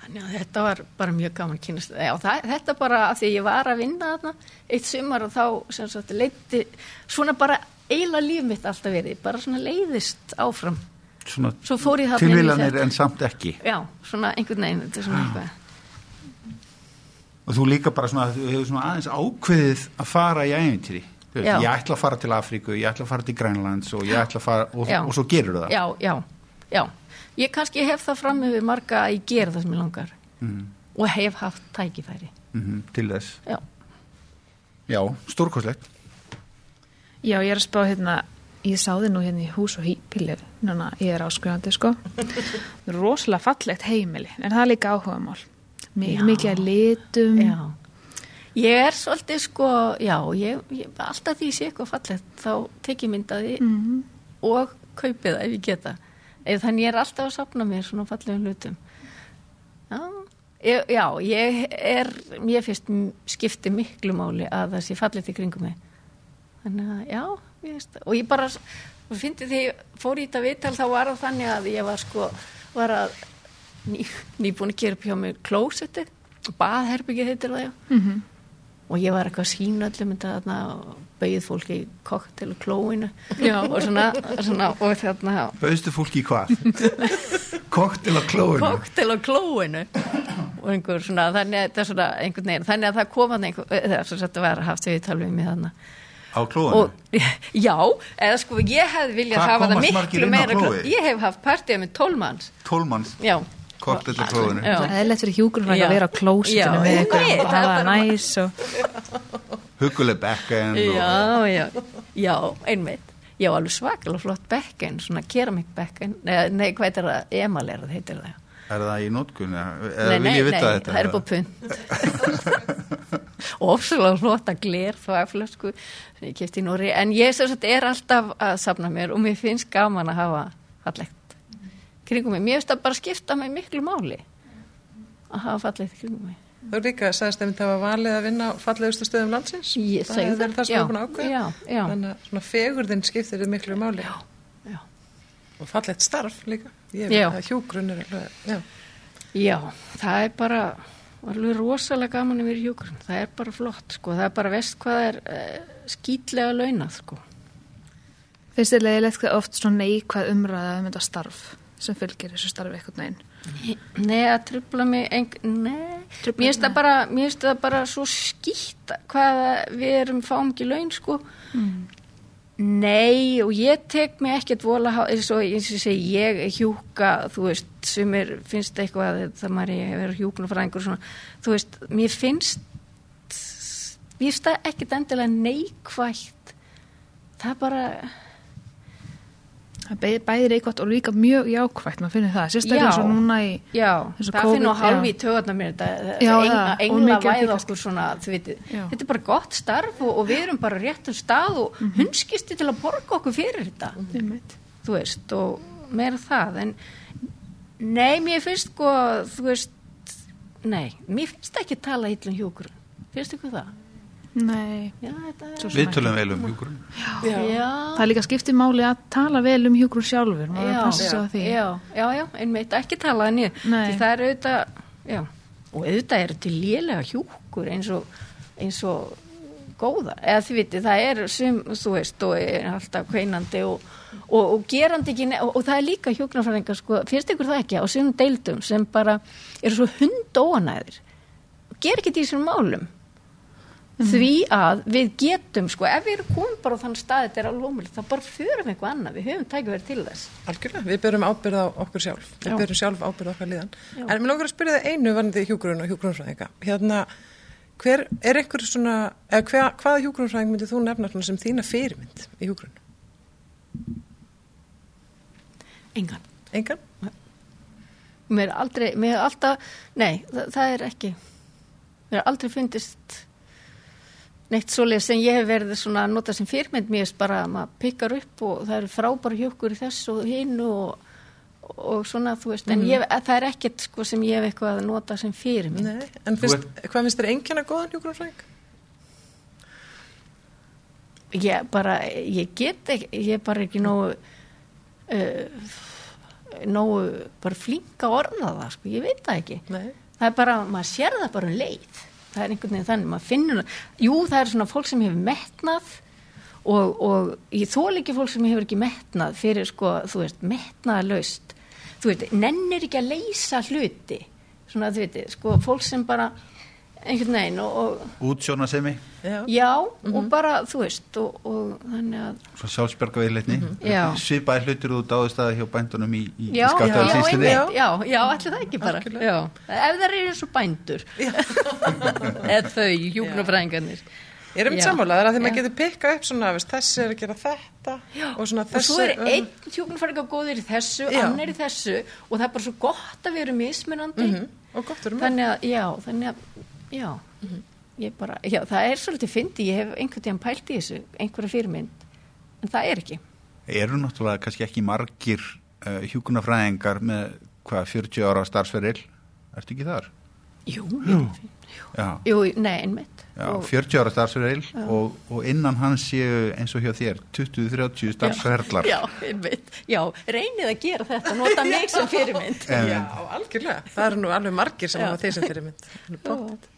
S4: Þannig að þetta var bara mjög gaman kynast Já, það, þetta bara af því ég var að vinna þarna eitt sumar og þá sagt leiti svona bara eiginlega líf mitt alltaf verið, bara svona leiðist áfram.
S1: Svona
S4: Svo
S1: tilvílanir en samt ekki.
S4: Já, svona einhvern veginn, þetta er svona eitthvað.
S1: og þú líka bara svona, þú hefur svona aðeins ákveðið að fara í æfintýri
S4: Já.
S1: ég ætla að fara til Afríku, ég ætla að fara til Grænlands og ég ætla að fara, og, og svo gerur það
S4: Já, já, já. Ég kannski hef það fram yfir marga að ég gera það sem ég langar
S1: mm.
S4: og hef haft tækifæri.
S1: Mm til þess
S4: Já.
S1: já, stórkoslegt
S2: Já, ég er að spá hérna, ég sá þið nú hérna í hús og hýpilið, núna ég er áskrifandi sko. Rosalega fallegt heimili, en það er líka áhugamál. Mik
S4: Já.
S2: mikið að litum.
S4: Já. Ég er svolítið sko, já, ég, ég, alltaf því ég sé eitthvað fallegt, þá tek ég myndaði
S2: Mhm.
S4: og kaupi það ef ég geta. Ef þannig ég er alltaf að sapna mér svona fallegum hlutum. Já, ég, já, ég er, mér finnst skipti miklu máli að það sé fallegt í kringum mig. Þannig að, já, ég veist, og ég bara, og fyndi því fór í þetta viðtal þá var það þannig að ég var sko, var að ný, nýbúin að gera upp hjá mig klósetti, baðherbyggið heitir það, já
S2: Mhm.
S4: Og ég var eitthvað að sína öllum þetta þarna og bauð fólki í koktel og klóinu.
S2: Já.
S4: og svona, svona og þarna
S1: Bauðstu fólki í hvað? Koktel á klóinu.
S4: Koktel og klóinu. Og einhver svona þannig að þetta er svona einhvern veginn þannig að það kom hann einhver eða svo þetta var haft við talveg mig þarna.
S1: Á klóinu?
S4: Og já, eða sko ég hefði viljað hafa það miklu meira kló-
S1: klóið?
S4: ég hef haft partíð með tólmanns
S1: Tólmanns
S4: já, Já.
S2: Það er lett fyrir hjúgrunfræk að vera á klósitinu með
S4: Nei,
S2: og
S4: það er
S2: hafa næs og...
S1: Huguleg bekken og
S4: já, já, já, einmitt. Já, alveg svakalega flott bekken svona keramik bekken, nei, nei hvað heitir það? Emalerað heitir það.
S1: Er það í nótkun? Eða
S4: Nei, nei, nei,
S1: vita þetta?
S4: það er búið punt. Og ofsalega flotta gler þvægflösku sem ég kefti í Nóri en ég sem sagt er alltaf að safna mér og mér finnst gaman að hafa fallegt kringum mig, mér finnst það bara skipta mig miklu máli að hafa fallegt kringum mig
S3: Þú líka sagðist að hafa valið að vinna á fallegustu stöðum landsins.
S4: Ég
S3: það
S4: segi
S3: er
S4: það,
S3: það sem
S4: já,
S3: er búin að ákveða.
S4: já, já.
S3: Þannig að svona fegurðin skiptir þið miklu máli.
S4: já, já,
S3: Og fallegt starf líka. Ég veit að hjúgrunn er alveg, já.
S4: já það er bara alveg rosalega gaman að vera í hjúkurinn það er bara flott, sko, það er bara vest hvað er uh, skýtlega launað, sko
S2: þið leiðilegt hvað oft svona neikvæð umræða um þetta starf sem fylgir þessu starfi eitthvað neginn?
S4: Nei, að trubla mig eng... Nei,
S2: Trufla
S4: mér finnst það bara mér finnst það bara svo skýtt hvað við erum fáum ekki laun sko. Nei, og ég tek mig ekkert vola eins og eins og ég segi, ég hjúka þú veist, sem er, finnst eitthvað það maður ég hefur hjúkna frá einhver svona, þú veist, mér finnst mér finnst það ekkert endilega neikvægt það bara
S2: bæði reikvætt og líka mjög jákvætt, maður finnir það. Sérstaklega og núna í...
S4: Já, það finnur
S2: já.
S4: í töðarnar mér þetta,
S2: Já,
S4: engla,
S2: það,
S4: engla
S2: kannski.
S4: okkur svona, þetta er bara gott starf og, og við erum bara réttum stað og mm. -hmm. hunskisti til að borga okkur fyrir þetta,
S2: Einmitt.
S4: þú veist, og meira það, en nei, mér finnst sko, þú veist, nei, mér finnst ekki tala illum hjúkur, finnst ykkur það?
S1: Við tölum vel um hjúkurinn
S4: Já,
S2: Það er líka skiptið máli að tala vel um hjúgrun sjálfur.
S4: Já,
S2: já, passa sig á því.
S4: já, já, já, einmitt, ekki tala því það er auðvitað, já, og auðvitað eru til lélega hjúkur eins og, eins og góða, eða þið vitið, það er sem, þú veist, og er alltaf kveinandi og, og, og gerandi ekki, og, og það er líka hjúknarfræðingar, sko, finnst ykkur það ekki á sínum deildum sem bara eru svo hundóanæðir, ger ekki því sem málum, því að við getum, sko, ef við erum komið bara á þann stað, þetta er alveg ómulegt, þá bara förum við eitthvað annað, við höfum tækifæri til þess.
S3: Algjörlega, við berum ábyrð á okkur sjálf. Við
S4: Já.
S3: berum sjálf ábyrð á okkar líðan.
S4: Já.
S3: En mér langar að spyrja það einu varnandi hjúgrunn og hjúgrunnsfræðinga. Hérna, hver er einhver svona, eða hva, hvaða hjúgrunnsfræðing myndið þú nefna sem þína fyrirmynd í hjúgrunn?
S4: Engan.
S3: Engan?
S4: Mér er aldrei, mér er alltaf, nei, það, það er ekki, mér er aldrei fundist neitt svoleið sem ég hef verið svona að nota sem fyrirmynd, mér er bara að maður pikkar upp og það eru frábæra hjókur í þess og hinn og, og svona, þú veist, en ég, það er ekkert sko sem ég hef eitthvað að nota sem fyrirmynd.
S3: Nei. En finnst, hvað finnst þér engjana góðan hjúgrunnsfræðing?
S4: Ég bara, ég get ekki, ég er bara ekki nógu, uh, nógu bara flinka að orða það, sko, ég veit það ekki.
S3: Nei.
S4: það er bara, maður sér það bara um leið það er einhvern veginn þannig, maður finnur jú, það er svona fólk sem hefur metnað og, og ég þól ekki fólk sem hefur ekki metnað fyrir sko, þú veist, metnaðalaust þú veist, nennir ekki að leysa hluti. Svona, þú veit, sko, fólk sem bara einhvern veginn og, og
S1: útsjónasemi,
S3: Já.
S4: já, og bara, þú veist og, og þannig að
S1: svo sjálfsberga viðleitni
S4: Já.
S1: svipaði hlutir út áður staði hjá bændunum í, í,
S4: Já, já,
S1: skattaðalsýslinni
S4: einmitt, já, já, allir það ekki bara já. Ef það eru eins og bændur eða þau, hjúknafræðingarnir
S3: Ég er um
S4: Já.
S3: sammálaður að því
S4: Já.
S3: maður getur pikkað upp svona, veist, þessi er að gera þetta og svona
S4: og
S3: þessi
S4: svo er einn hjúknafræðingar góður í þessu
S3: Já.
S4: annar í þessu og það er bara svo gott að vera mismunandi
S3: Mhm, og gott verður með.
S4: þannig að, já, þannig að já, ég bara, já, það er svolítið fyndi, ég hef einhvern tíðan pælt í þessu einhverja fyrirmynd, en það er ekki
S1: eru náttúrulega kannski ekki margir uh, hjúkunafræðingar með hvað 40 ára starfsferil ertu ekki þar?
S4: Jú, jú,
S1: Já,
S4: jú nei, einmitt
S1: já
S4: Og-
S1: 40 ára starfsferil og, og innan hans séu eins og hjá þér 20-30 starfsferlar
S4: Já, einmitt. Já, reynið að gera þetta, nota mig sem fyrirmynd.
S3: Já, algjörlega. Það eru nú alveg margir sem hafa þeir sem fyrir mynd. Alveg pottet.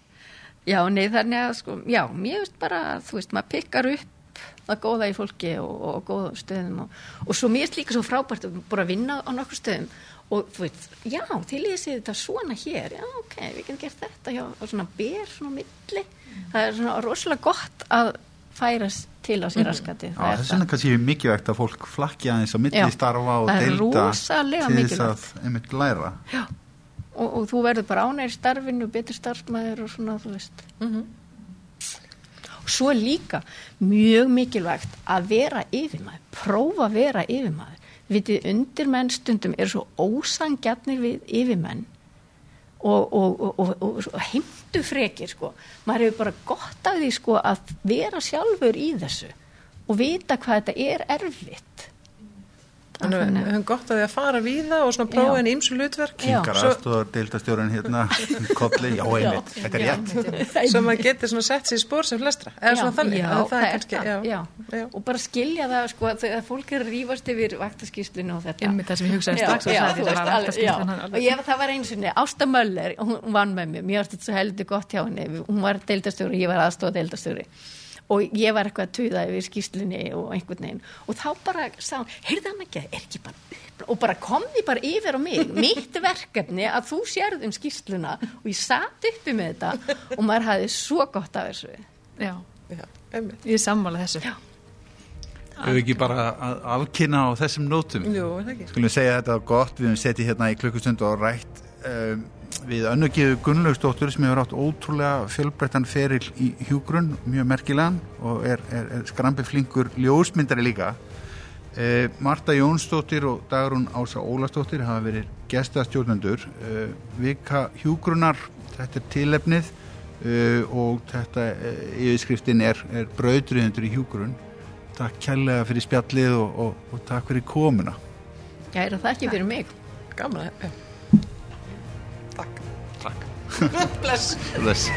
S4: Já, nei, þannig að, sko, já, mér veist bara, þú veist, maður pikkar upp það góða í fólki og, og, og góða stöðum og, og svo mér er líka svo frábært að að vinna á nokkur stöðum og þú veit, já, til ég sé þetta svona hér, já, ok, við getum gert þetta já, og svona ber, svona milli. Það er svona rosalega gott að færast til á sér raskati
S1: Já, þess vegna kannski er mikilvægt að fólk flakki aðeins á milli starfa og
S4: það rosalega
S1: til þess að einmitt læra.
S4: Já, og, og þú verður bara ánægir starfinu, betur starfsmæður og svona, þú veist. Og svo er líka mjög mikilvægt að vera yfirmaður, prófa að vera yfirmaður. Vitið, undirmenn stundum eru svo ósangjarnir við yfirmenn og, og, og, heimtu frekir, sko. Maður hefur bara gott af því, sko, að vera sjálfur í þessu og vita hvað þetta er erfitt.
S3: Þannig að við höfum gott að því að fara við það og svona prófa einn ímsu.
S1: Kingar
S3: Svo,
S1: aðstofar deildastjóran hérna kolli, já einmitt, þetta er rétt
S3: svo maður getur svona sett sér í spór sem flestra. Eða svona þannig.
S4: Já,
S3: að
S4: það er
S3: kannski,
S4: það, já.
S3: Já.
S4: Og bara skilja það, sko, að þegar fólk er að rífast yfir vaktaskýslinu og þetta.
S2: Einmitt það sem ég hugsaði strax og sagði þetta var
S4: alveg. Og ég, það var einu sinni, Ásta Möller, hún hún vann með mér, mér varst þetta svo heldur gott hjá henni, hún var deildastjóri, og ég var eitthvað að tuða yfir skýslinni og einhvern veginn. Og þá bara sá hún, heyrði hann ekki, er ekki bara upp og bara kom því bara yfir á mig mitt verkefni að þú sérð um skýsluna og ég satt uppi með þetta og maður hafði svo gott af þessu.
S2: Já,
S3: Já,
S2: ég sammála þessu.
S4: Já.
S1: Hefur ekki bara að afkynna á þessum nótum?
S3: Jú, er það ekki.
S1: Skulum segja þetta gott, við höfum setið hérna í klukkustund og rætt um, við önnugiðu Gunnlaugsdóttur sem hefur átt ótrúlega fjölbreyttan feril í hjúgrunn, mjög merkilegan og er, er, er skrambi flinkur ljósmyndari líka. Uh, Marta Jónsdóttir og Dagrún Ása Ólastóttir hafa verið gestastjórnendur. Uh, vika hjúgrunnar, þetta er tilefnið uh, og þetta yfirskriftin er, er brautriðendur í hjúgrunn. Takk kærlega fyrir spjallið og, og, og takk fyrir komuna.
S4: Já, er það ekki fyrir mig
S3: já. Takk.
S1: Takk.
S3: Bless.
S1: Bless.